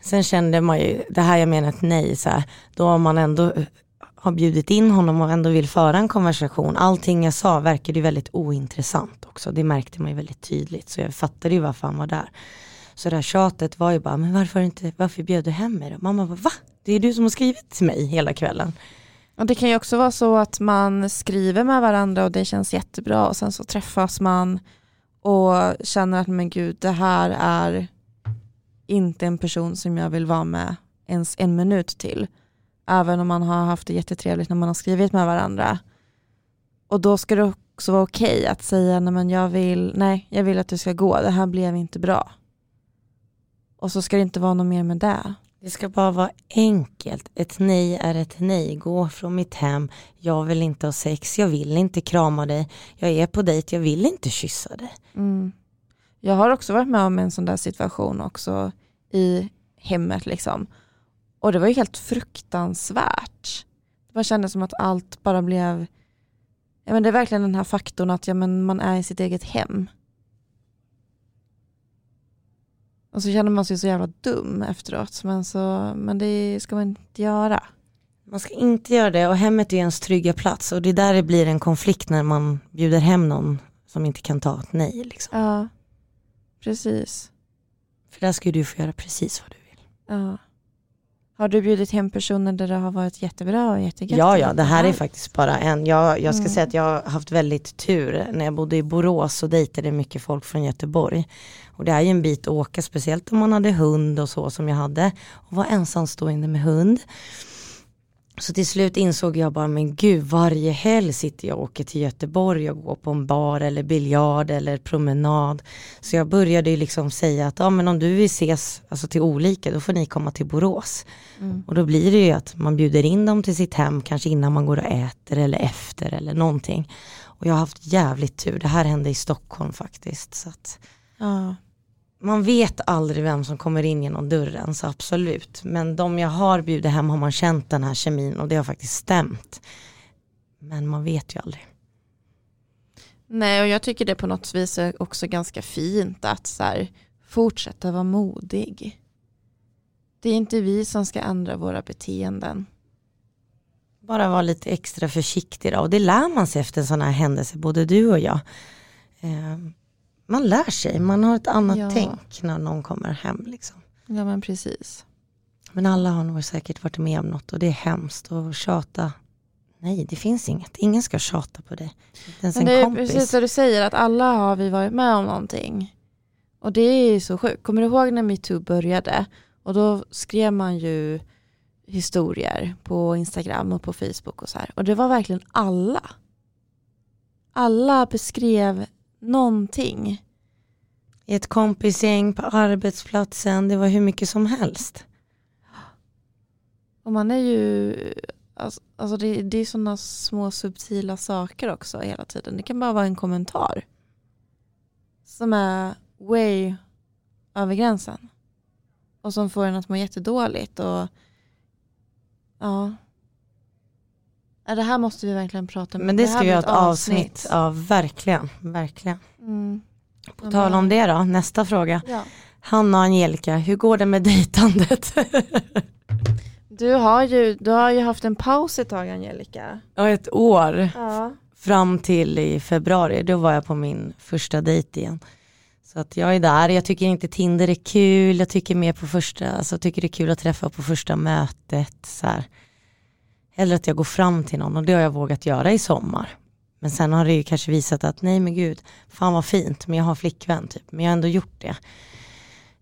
A: Sen kände man ju, det här jag menar ett nej, så här, då har man ändå eh, har bjudit in honom och ändå vill föra en konversation. Allting jag sa verkade ju väldigt ointressant också. Det märkte man ju väldigt tydligt. Så jag fattade ju varför han var där. Så det här tjatet var ju bara, men varför, inte, varför bjöd du hem mig då? Mamma bara, va? Det är du som har skrivit till mig hela kvällen.
B: Och det kan ju också vara så att man skriver med varandra och det känns jättebra och sen så träffas man och känner att men gud det här är inte en person som jag vill vara med ens en minut till. Även om man har haft det jättetrevligt när man har skrivit med varandra. Och då ska det också vara okej okay att säga nej men jag vill, nej jag vill att du ska gå, det här blev inte bra. Och så ska det inte vara något mer med det.
A: Det ska bara vara enkelt. Ett nej är ett nej. Gå från mitt hem. Jag vill inte ha sex. Jag vill inte krama dig. Jag är på dejt. Jag vill inte kyssa dig.
B: Mm. Jag har också varit med om en sån där situation också i hemmet liksom. Och det var ju helt fruktansvärt. Det kändes som att allt bara blev, ja men det är verkligen den här faktorn att ja, men man är i sitt eget hem. Och så känner man sig så jävla dum efteråt. Men, så, men det ska man inte göra.
A: Man ska inte göra det och hemmet är ens trygga plats. Och det är där det blir en konflikt när man bjuder hem någon som inte kan ta ett nej. Liksom.
B: Ja, precis.
A: För där ska du få göra precis vad du vill.
B: Ja. Har du bjudit hem personer där det har varit jättebra och jättegött?
A: Ja, ja, det här är faktiskt bara en. Jag, jag ska mm. säga att jag har haft väldigt tur. När jag bodde i Borås så dejtade jag mycket folk från Göteborg. Och det är ju en bit att åka, speciellt om man hade hund och så som jag hade. Och var ensamstående med hund. Så till slut insåg jag bara, men gud, varje helg sitter jag och åker till Göteborg och går på en bar eller biljard eller promenad. Så jag började ju liksom säga att, ja men om du vill ses alltså till olika, då får ni komma till Borås. Mm. Och då blir det ju att man bjuder in dem till sitt hem, kanske innan man går och äter eller efter eller någonting. Och jag har haft jävligt tur, det här hände i Stockholm faktiskt. Så att, ja man vet aldrig vem som kommer in genom dörren, så absolut. Men de jag har bjudit hem har man känt den här kemin och det har faktiskt stämt. Men man vet ju aldrig.
B: Nej, och jag tycker det på något vis är också ganska fint att så här, fortsätta vara modig. Det är inte vi som ska ändra våra beteenden.
A: Bara vara lite extra försiktig då. och det lär man sig efter en sån här händelse, både du och jag. Man lär sig, man har ett annat ja. tänk när någon kommer hem. Liksom.
B: Ja men precis.
A: Men alla har nog säkert varit med om något och det är hemskt att tjata. Nej, det finns inget. Ingen ska tjata på dig. Inte ens
B: men
A: det
B: är
A: kompis.
B: precis det du säger, att alla har vi varit med om någonting. Och det är så sjukt. Kommer du ihåg när metoo började? Och då skrev man ju historier på Instagram och på Facebook och så här. Och det var verkligen alla. Alla beskrev någonting.
A: I ett kompisgäng på arbetsplatsen, det var hur mycket som helst.
B: Och man är ju, alltså, alltså det, det är sådana små subtila saker också hela tiden. Det kan bara vara en kommentar. Som är way över gränsen. Och som får en att må jättedåligt. Och, ja, det här måste vi verkligen prata om.
A: Men det, det ska vi ha ett avsnitt. avsnitt. Ja, verkligen. verkligen. Mm. På tal om det då, nästa fråga. Ja. Hanna och Angelica, hur går det med dejtandet?
B: du, har ju, du har ju haft en paus ett tag Angelica.
A: Ja, ett år. Ja. Fram till i februari, då var jag på min första dejt igen. Så att jag är där, jag tycker inte Tinder är kul, jag tycker mer på första, alltså tycker det är kul att träffa på första mötet. Så här. Eller att jag går fram till någon och det har jag vågat göra i sommar. Men sen har det ju kanske visat att nej men gud, fan vad fint, men jag har flickvän typ. Men jag har ändå gjort det.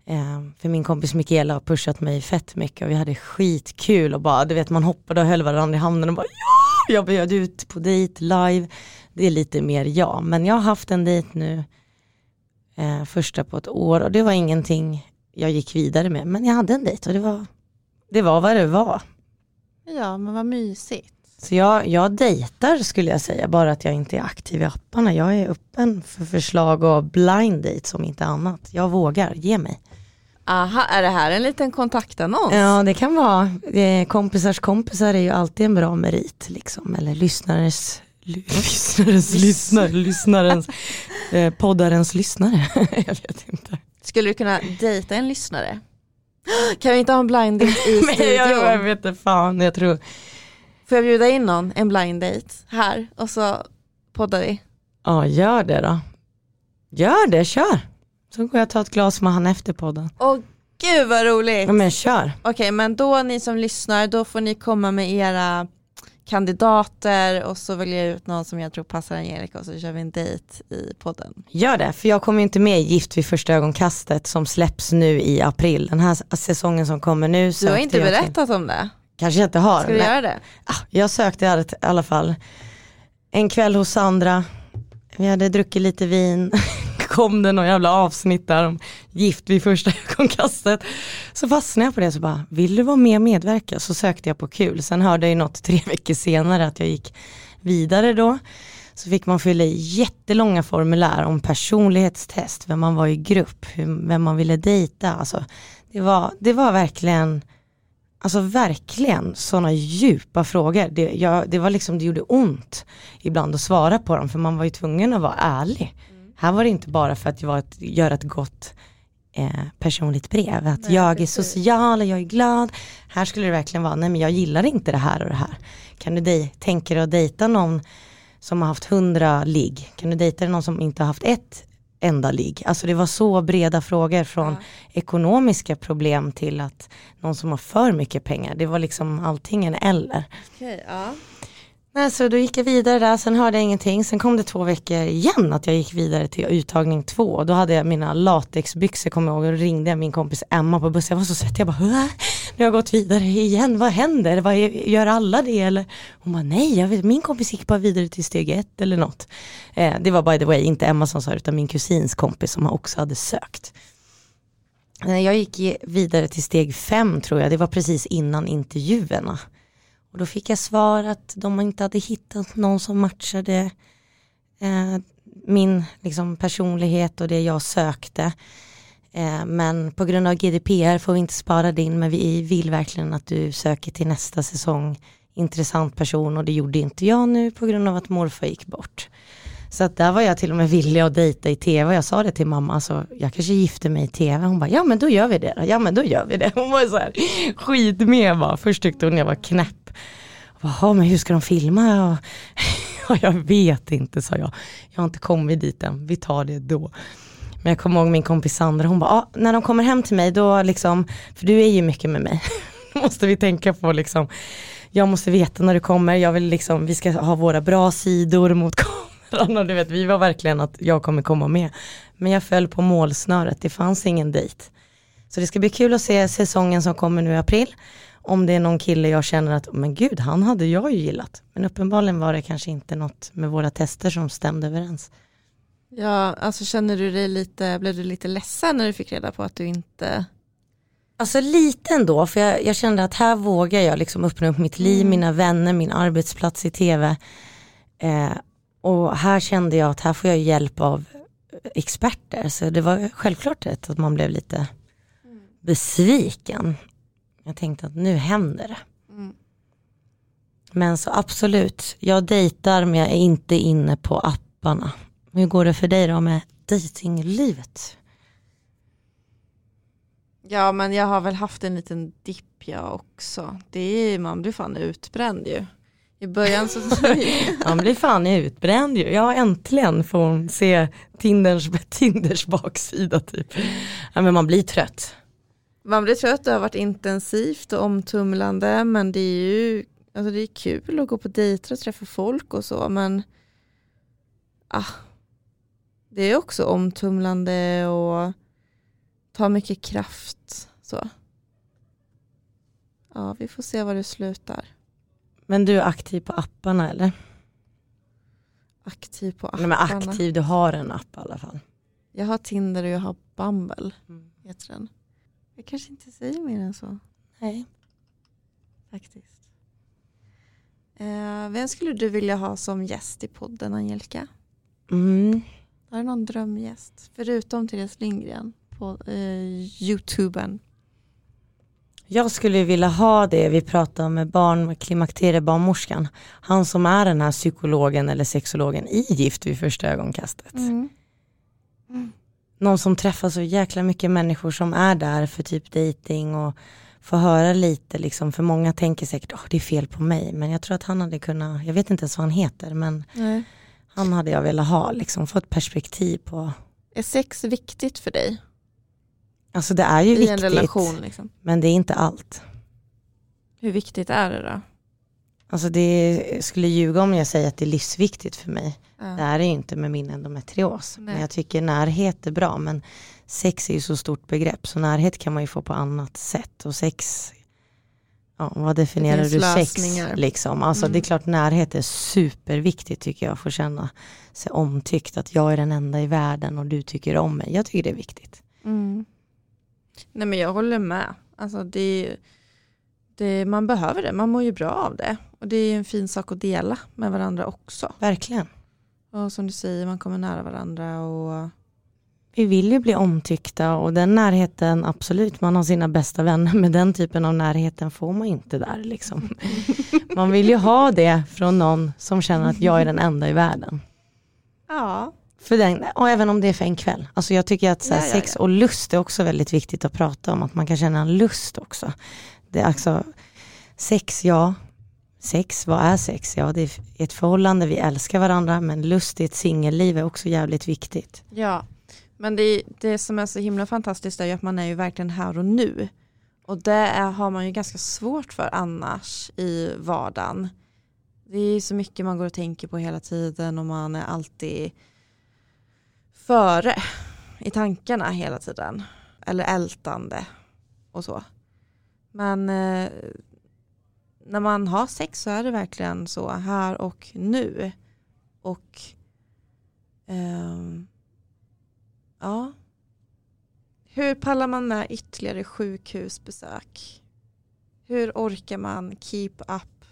A: Eh, för min kompis Mikaela har pushat mig fett mycket och vi hade skitkul och bara, du vet man hoppade och höll varandra i handen och bara ja, jag bjöd ut på dejt live. Det är lite mer ja, men jag har haft en dejt nu eh, första på ett år och det var ingenting jag gick vidare med. Men jag hade en dejt och det var, det var vad det var.
B: Ja, men vad mysigt.
A: Så jag, jag dejtar skulle jag säga, bara att jag inte är aktiv i apparna. Jag är öppen för förslag och blind dates om inte annat. Jag vågar, ge mig.
B: Aha, är det här en liten kontaktannons?
A: Ja det kan vara, kompisars kompisar är ju alltid en bra merit liksom. Eller lyssnares, ly, lyssnares lyssnare, lyssnarens, eh, poddarens lyssnare. jag vet inte.
B: Skulle du kunna dejta en lyssnare? Kan vi inte ha en blind date i studion?
A: jag, jag vet inte fan, jag tror,
B: Får jag bjuda in någon, en blind date här och så poddar vi?
A: ja gör det då. Gör det, kör. Så går jag och tar ett glas med han efter podden.
B: Åh gud vad roligt!
A: Ja men kör.
B: Okej men då ni som lyssnar, då får ni komma med era kandidater och så väljer jag ut någon som jag tror passar Angelica och så kör vi en dejt i podden.
A: Gör det, för jag kommer ju inte med i Gift vid första ögonkastet som släpps nu i april. Den här säsongen som kommer nu
B: Du har inte
A: jag till-
B: berättat om det.
A: Kanske jag inte har.
B: Ska du göra det?
A: Ah, jag sökte i alla fall. En kväll hos Sandra, vi hade druckit lite vin, kom det någon jävla avsnitt där om gift vid första ögonkastet. Så fastnade jag på det så bara, vill du vara med och medverka? Så sökte jag på kul. Sen hörde jag ju något tre veckor senare att jag gick vidare då. Så fick man fylla i jättelånga formulär om personlighetstest, vem man var i grupp, vem man ville dejta. Alltså, det, var, det var verkligen Alltså verkligen sådana djupa frågor. Det, jag, det var liksom, det gjorde ont ibland att svara på dem för man var ju tvungen att vara ärlig. Här var det inte bara för att jag var ett, göra ett gott eh, personligt brev. Att
B: Nej,
A: jag
B: precis.
A: är social och jag är glad. Här skulle det verkligen vara, nej men jag gillar inte det här och det här. Kan du dej- tänka dig att dejta någon som har haft hundra ligg? Kan du dejta någon som inte har haft ett enda ligg? Alltså det var så breda frågor från
B: Ja.
A: ekonomiska problem till att någon som har för mycket pengar. Det var liksom allting eller.
B: Okej, ja.
A: Nej, så då gick jag vidare där, sen hörde jag ingenting. Sen kom det två veckor igen att jag gick vidare till uttagning två. Då hade jag mina latexbyxor, kommer jag ihåg, och då ringde jag min kompis Emma på bussen. Jag var så svettig, jag bara, "Hä? nu har jag gått vidare igen, vad händer? Vad gör alla det eller? Hon bara, nej, jag vet, min kompis gick bara vidare till steg ett eller något. Eh, det var by the way inte Emma som sa det, utan min kusins kompis som också hade sökt. Eh, Jag gick vidare till steg fem tror jag, det var precis innan intervjuerna. Och då fick jag svar att de inte hade hittat någon som matchade eh, min liksom, personlighet och det jag sökte. Eh, men på grund av GDPR får vi inte spara din men vi vill verkligen att du söker till nästa säsong. Intressant person och det gjorde inte jag nu på grund av att morfar gick bort. Så att där var jag till och med villig att dejta i tv. Jag sa det till mamma, så jag kanske gifter mig i tv. Hon bara, ja men då gör vi det. Ja men då gör vi det. Hon var så här skitmed bara. Först tyckte hon jag var knäpp. Jaha, men hur ska de filma? Ja, jag vet inte, sa jag. Jag har inte kommit dit än, vi tar det då. Men jag kommer ihåg min kompis Sandra, hon bara, ah, när de kommer hem till mig då liksom, för du är ju mycket med mig. Då måste vi tänka på liksom, jag måste veta när du kommer, jag vill liksom, vi ska ha våra bra sidor mot kameran och du vet, vi var verkligen att jag kommer komma med. Men jag föll på målsnöret, det fanns ingen dejt. Så det ska bli kul att se säsongen som kommer nu i april. Om det är någon kille jag känner att, men gud, han hade jag ju gillat. Men uppenbarligen var det kanske inte något med våra tester som stämde överens.
B: Ja, alltså känner du dig lite, blev du lite ledsen när du fick reda på att du inte
A: Alltså lite ändå, för jag, jag kände att här vågar jag liksom öppna upp mitt liv,
B: Mm.
A: mina vänner, min arbetsplats i tv. Eh, och här kände jag att här får jag hjälp av experter. Så det var självklart rätt att man blev lite besviken. Jag tänkte att nu händer det.
B: Mm.
A: Men så absolut, jag dejtar men jag är inte inne på apparna. Hur går det för dig då med dejtinglivet?
B: Ja men jag har väl haft en liten dipp jag också. Det är, man blir fan utbränd ju. I början så
A: Man blir fan utbränd ju. Ja äntligen får hon se Tinders, Tinders baksida typ. Ja, men man blir trött.
B: Man blir trött, det har varit intensivt och omtumlande men det är ju alltså det är kul att gå på dejter och träffa folk och så men ah, det är också omtumlande och tar mycket kraft. Så. Ja, vi får se var det slutar.
A: Men du är aktiv på apparna eller?
B: Aktiv på
A: Nej, men
B: apparna.
A: aktiv, du har en app i alla fall.
B: Jag har Tinder och jag har Bumble.
A: Mm.
B: Heter den. Jag kanske inte säger mer än så
A: Nej.
B: faktiskt. Eh, vem skulle du vilja ha som gäst i podden Angelica?
A: Mm.
B: Har du någon drömgäst? Förutom Therese Lindgren. på eh, youtuben.
A: Jag skulle vilja ha det vi pratade om med barn med klimakteriebarnmorskan. Han som är den här psykologen eller sexologen i Gift vid första ögonkastet.
B: Mm.
A: Någon som träffar så jäkla mycket människor som är där för typ dating och får höra lite liksom. För många tänker säkert, oh, det är fel på mig. Men jag tror att han hade kunnat, jag vet inte ens vad han heter, men
B: Nej.
A: han hade jag velat ha, liksom få ett perspektiv på.
B: Är sex viktigt för dig
A: Alltså det är ju
B: i
A: viktigt,
B: en relation? Liksom?
A: men det är inte allt.
B: Hur viktigt är det då?
A: Alltså det skulle ljuga om jag säger att det är livsviktigt för mig.
B: Ja.
A: Det är det ju inte med min endometrios.
B: Nej.
A: Men jag tycker närhet är bra. Men sex är ju så stort begrepp. Så närhet kan man ju få på annat sätt. Och sex, ja, vad definierar du sex? Liksom? Alltså
B: Mm.
A: det är klart närhet är superviktigt tycker jag. Att få känna sig omtyckt. Att jag är den enda i världen och du tycker om mig. Jag tycker det är viktigt.
B: Mm. Nej men jag håller med. Alltså det, det, man behöver det, man mår ju bra av det. Och det är en fin sak att dela med varandra också.
A: Verkligen.
B: Och som du säger, man kommer nära varandra och
A: Vi vill ju bli omtyckta och den närheten, absolut, man har sina bästa vänner, men den typen av närheten får man inte där liksom. Man vill ju ha det från någon som känner att jag är den enda i världen.
B: ja,
A: För den, och även om det är för en kväll. Alltså jag tycker att här,
B: Ja, ja,
A: sex och lust är också väldigt viktigt att prata om, att man kan känna en lust också. Det är alltså, sex, ja, sex, vad är sex? Ja, det är ett förhållande, vi älskar varandra, men lust i ett singelliv är också jävligt viktigt.
B: ja. Men det, det som är så himla fantastiskt är ju att man är ju verkligen här och nu. Och det är, har man ju ganska svårt för annars i vardagen. Det är så mycket man går och tänker på hela tiden och man är alltid före i tankarna hela tiden. Eller ältande och så. Men eh, när man har sex så är det verkligen så här och nu. Och um, ja. Hur pallar man med ytterligare sjukhusbesök? Hur orkar man keep up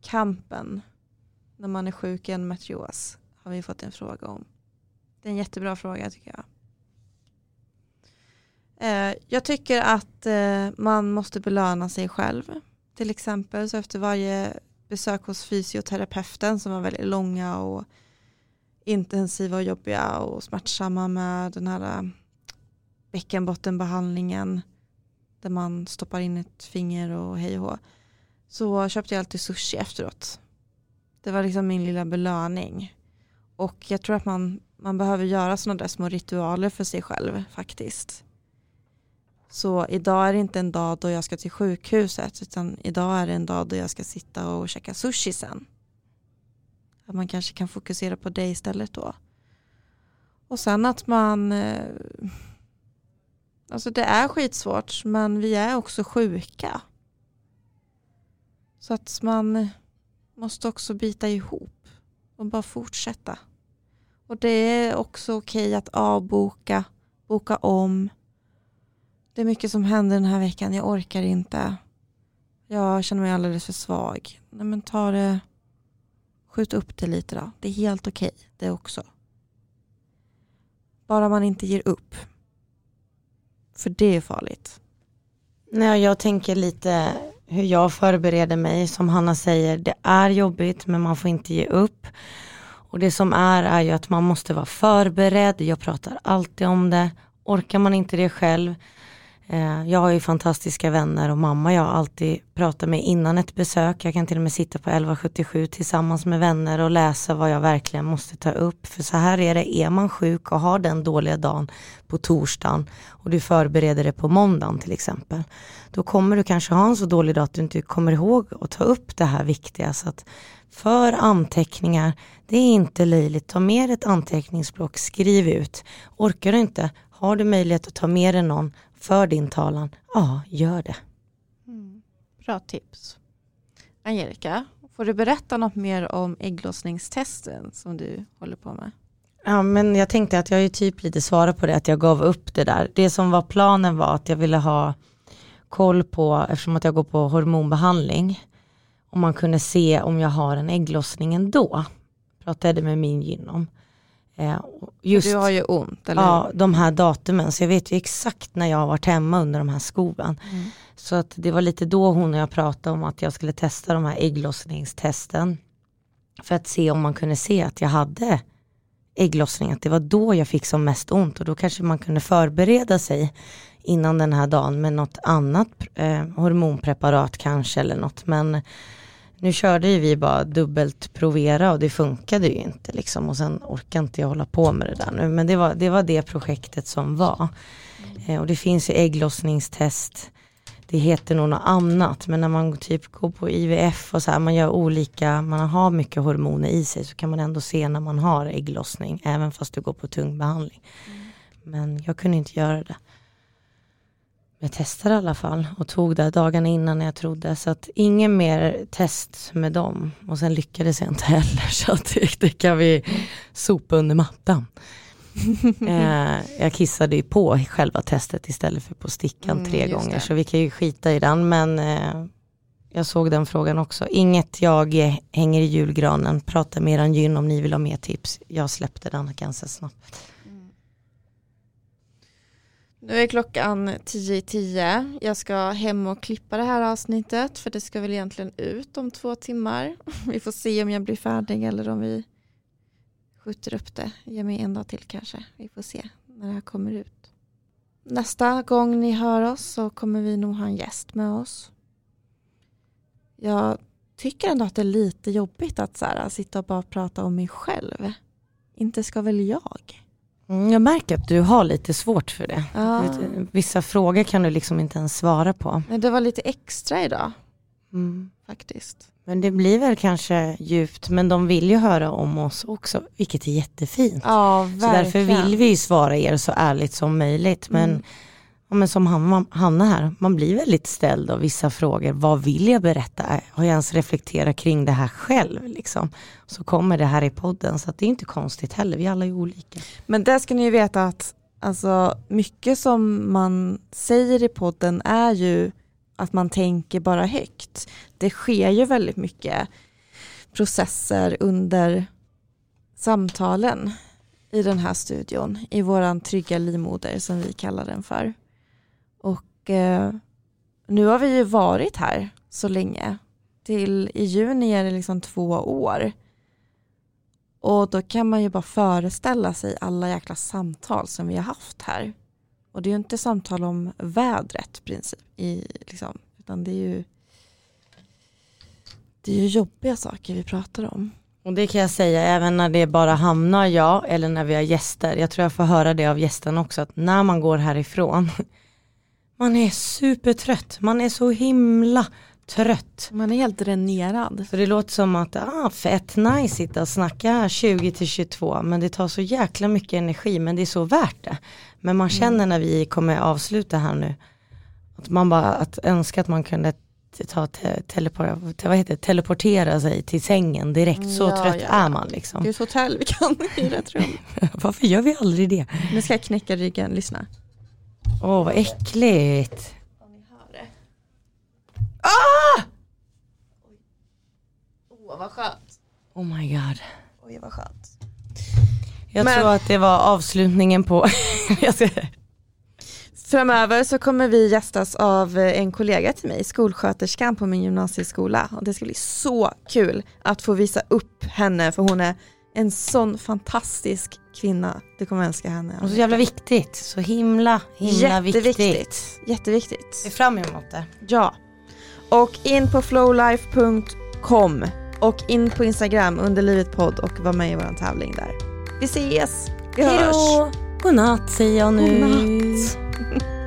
B: kampen när man är sjuk i en matrios? Har vi fått en fråga om. Det är en jättebra fråga tycker jag. Eh, jag tycker att eh, man måste belöna sig själv. Till exempel så efter varje besök hos fysioterapeuten som var väldigt långa och intensiva och jobbiga och smärtsamma med den här äh, bäckenbottenbehandlingen där man stoppar in ett finger och hej och hå. Så köpte jag alltid sushi efteråt. Det var liksom min lilla belöning. Och jag tror att man, man behöver göra sådana där små ritualer för sig själv faktiskt. Så idag är det inte en dag då jag ska till sjukhuset utan idag är det en dag då jag ska sitta och käka sushi sen. Att man kanske kan fokusera på det istället då. Och sen att man eh, Alltså det är skitsvårt men vi är också sjuka. Så att man måste också bita ihop och bara fortsätta. Och det är också okej att avboka, boka om. Det är mycket som händer den här veckan, jag orkar inte. Jag känner mig alldeles för svag. Nej men ta det, skjut upp det lite då. Det är helt okej det också. Bara man inte ger upp. För det är farligt.
A: Nej, jag tänker lite hur jag förbereder mig. Som Hanna säger, det är jobbigt men man får inte ge upp. Och det som är är ju att man måste vara förberedd. Jag pratar alltid om det. Orkar man inte det själv. Eh, jag har ju fantastiska vänner och mamma jag alltid pratar med innan ett besök. Jag kan till och med sitta på 1177 tillsammans med vänner och läsa vad jag verkligen måste ta upp. För så här är det, är man sjuk och har den dåliga dagen på torsdagen och du förbereder det på måndagen till exempel. Då kommer du kanske ha en så dålig dag att du inte kommer ihåg att ta upp det här viktiga. Så att för anteckningar, det är inte löjligt. Ta med dig ett anteckningsblock, skriv ut. Orkar du inte, har du möjlighet att ta med dig någon för din talan, ja, gör det.
B: Bra tips. Angelica, får du berätta något mer om ägglossningstesten som du håller på med?
A: Ja, men jag tänkte att jag ju typ lite svarat på det, att jag gav upp det där. Det som var planen var att jag ville ha koll på, eftersom att jag går på hormonbehandling, om man kunde se om jag har en ägglossning ändå. Pratade med min gyn om.
B: Eh, just, du har ju ont, eller
A: Ja, de här datumen. Så jag vet ju exakt när jag har varit hemma under de här skoven. Mm. Så att det var lite då hon och jag pratade om att jag skulle testa de här ägglossningstesten. För att se om man kunde se att jag hade ägglossning, att det var då jag fick som mest ont och då kanske man kunde förbereda sig innan den här dagen med något annat eh, hormonpreparat kanske eller något. Men nu körde ju vi bara dubbelt provera och det funkade ju inte liksom och sen orkar inte jag hålla på med det där nu. Men det var det, var det projektet som var. Eh, och det finns ju ägglossningstest det heter nog något annat men när man typ går på IVF och så här, man gör olika, man har mycket hormoner i sig så kan man ändå se när man har ägglossning även fast du går på tung behandling. Mm. Men jag kunde inte göra det. Jag testade i alla fall och tog det dagarna innan jag trodde så att ingen mer test med dem och sen lyckades jag inte heller så att det, det kan vi sopa under mattan. eh, jag kissade ju på själva testet istället för på stickan mm, tre gånger det. så vi kan ju skita i den men eh, jag såg den frågan också. Inget jag hänger i julgranen, prata med eran gyn om ni vill ha mer tips. Jag släppte den ganska snabbt.
B: Nu är klockan 10.10. 10. Jag ska hem och klippa det här avsnittet för det ska väl egentligen ut om två timmar. Vi får se om jag blir färdig eller om vi skjuter upp det. Ge mig en dag till kanske. Vi får se när det här kommer ut. Nästa gång ni hör oss så kommer vi nog ha en gäst med oss. Jag tycker ändå att det är lite jobbigt att så här, sitta och bara prata om mig själv. Inte ska väl jag?
A: Mm, jag märker att du har lite svårt för det. Ja. Vissa frågor kan du liksom inte ens svara på.
B: Det var lite extra idag. Mm. Faktiskt.
A: Men det blir väl kanske djupt, men de vill ju höra om oss också, vilket är jättefint.
B: Ja,
A: verkligen. Så därför vill vi svara er så ärligt som möjligt. Men, mm ja, men som Hanna, här, man blir väldigt ställd av vissa frågor. Vad vill jag berätta? Har jag ens reflekterat kring det här själv? Liksom? Så kommer det här i podden, så det är inte konstigt heller, vi alla är olika.
B: Men det ska ni ju veta att alltså, mycket som man säger i podden är ju att man tänker bara högt. Det sker ju väldigt mycket processer under samtalen i den här studion, i våran trygga livmoder som vi kallar den för. Och eh, nu har vi ju varit här så länge. Till i juni är det liksom två år. Och då kan man ju bara föreställa sig alla jäkla samtal som vi har haft här. Och det är ju inte samtal om vädret princip, i, liksom, utan det är ju det är ju jobbiga saker vi pratar om.
A: Och det kan jag säga även när det bara hamnar jag eller när vi har gäster. Jag tror jag får höra det av gästerna också att när man går härifrån man är supertrött, man är så himla trött.
B: Man är helt dränerad.
A: Så det låter som att, ah, fett nice sitta och snacka 20 till 22 men det tar så jäkla mycket energi men det är så värt det. Men man känner mm. när vi kommer avsluta här nu att man bara att önska att man kunde ta te, telepor, te, vad heter, teleportera sig till sängen direkt. Så ja, trött ja. är man liksom.
B: Det är ett hotell vi kan hyra ett rum.
A: Varför gör vi aldrig det?
B: Nu ska jag knäcka ryggen, lyssna.
A: Åh oh, vad äckligt.
B: Ah! Åh oh, vad skönt.
A: Oh my god.
B: Oj vad skönt.
A: Jag Men... tror att det var avslutningen på,
B: Framöver så kommer vi gästas av en kollega till mig, skolsköterskan på min gymnasieskola. Och det ska bli så kul att få visa upp henne för hon är en sån fantastisk kvinna. Du kommer älska henne.
A: Och så jävla viktigt. Så himla, himla Jätteviktigt. viktigt.
B: Jätteviktigt.
A: Se fram emot det.
B: Ja. Och in på flowlife.com och in på Instagram under livet podd och var med i vår tävling där. Vi ses. Vi
A: Hejdå. hörs. Godnatt säger jag nu.
B: Godnatt.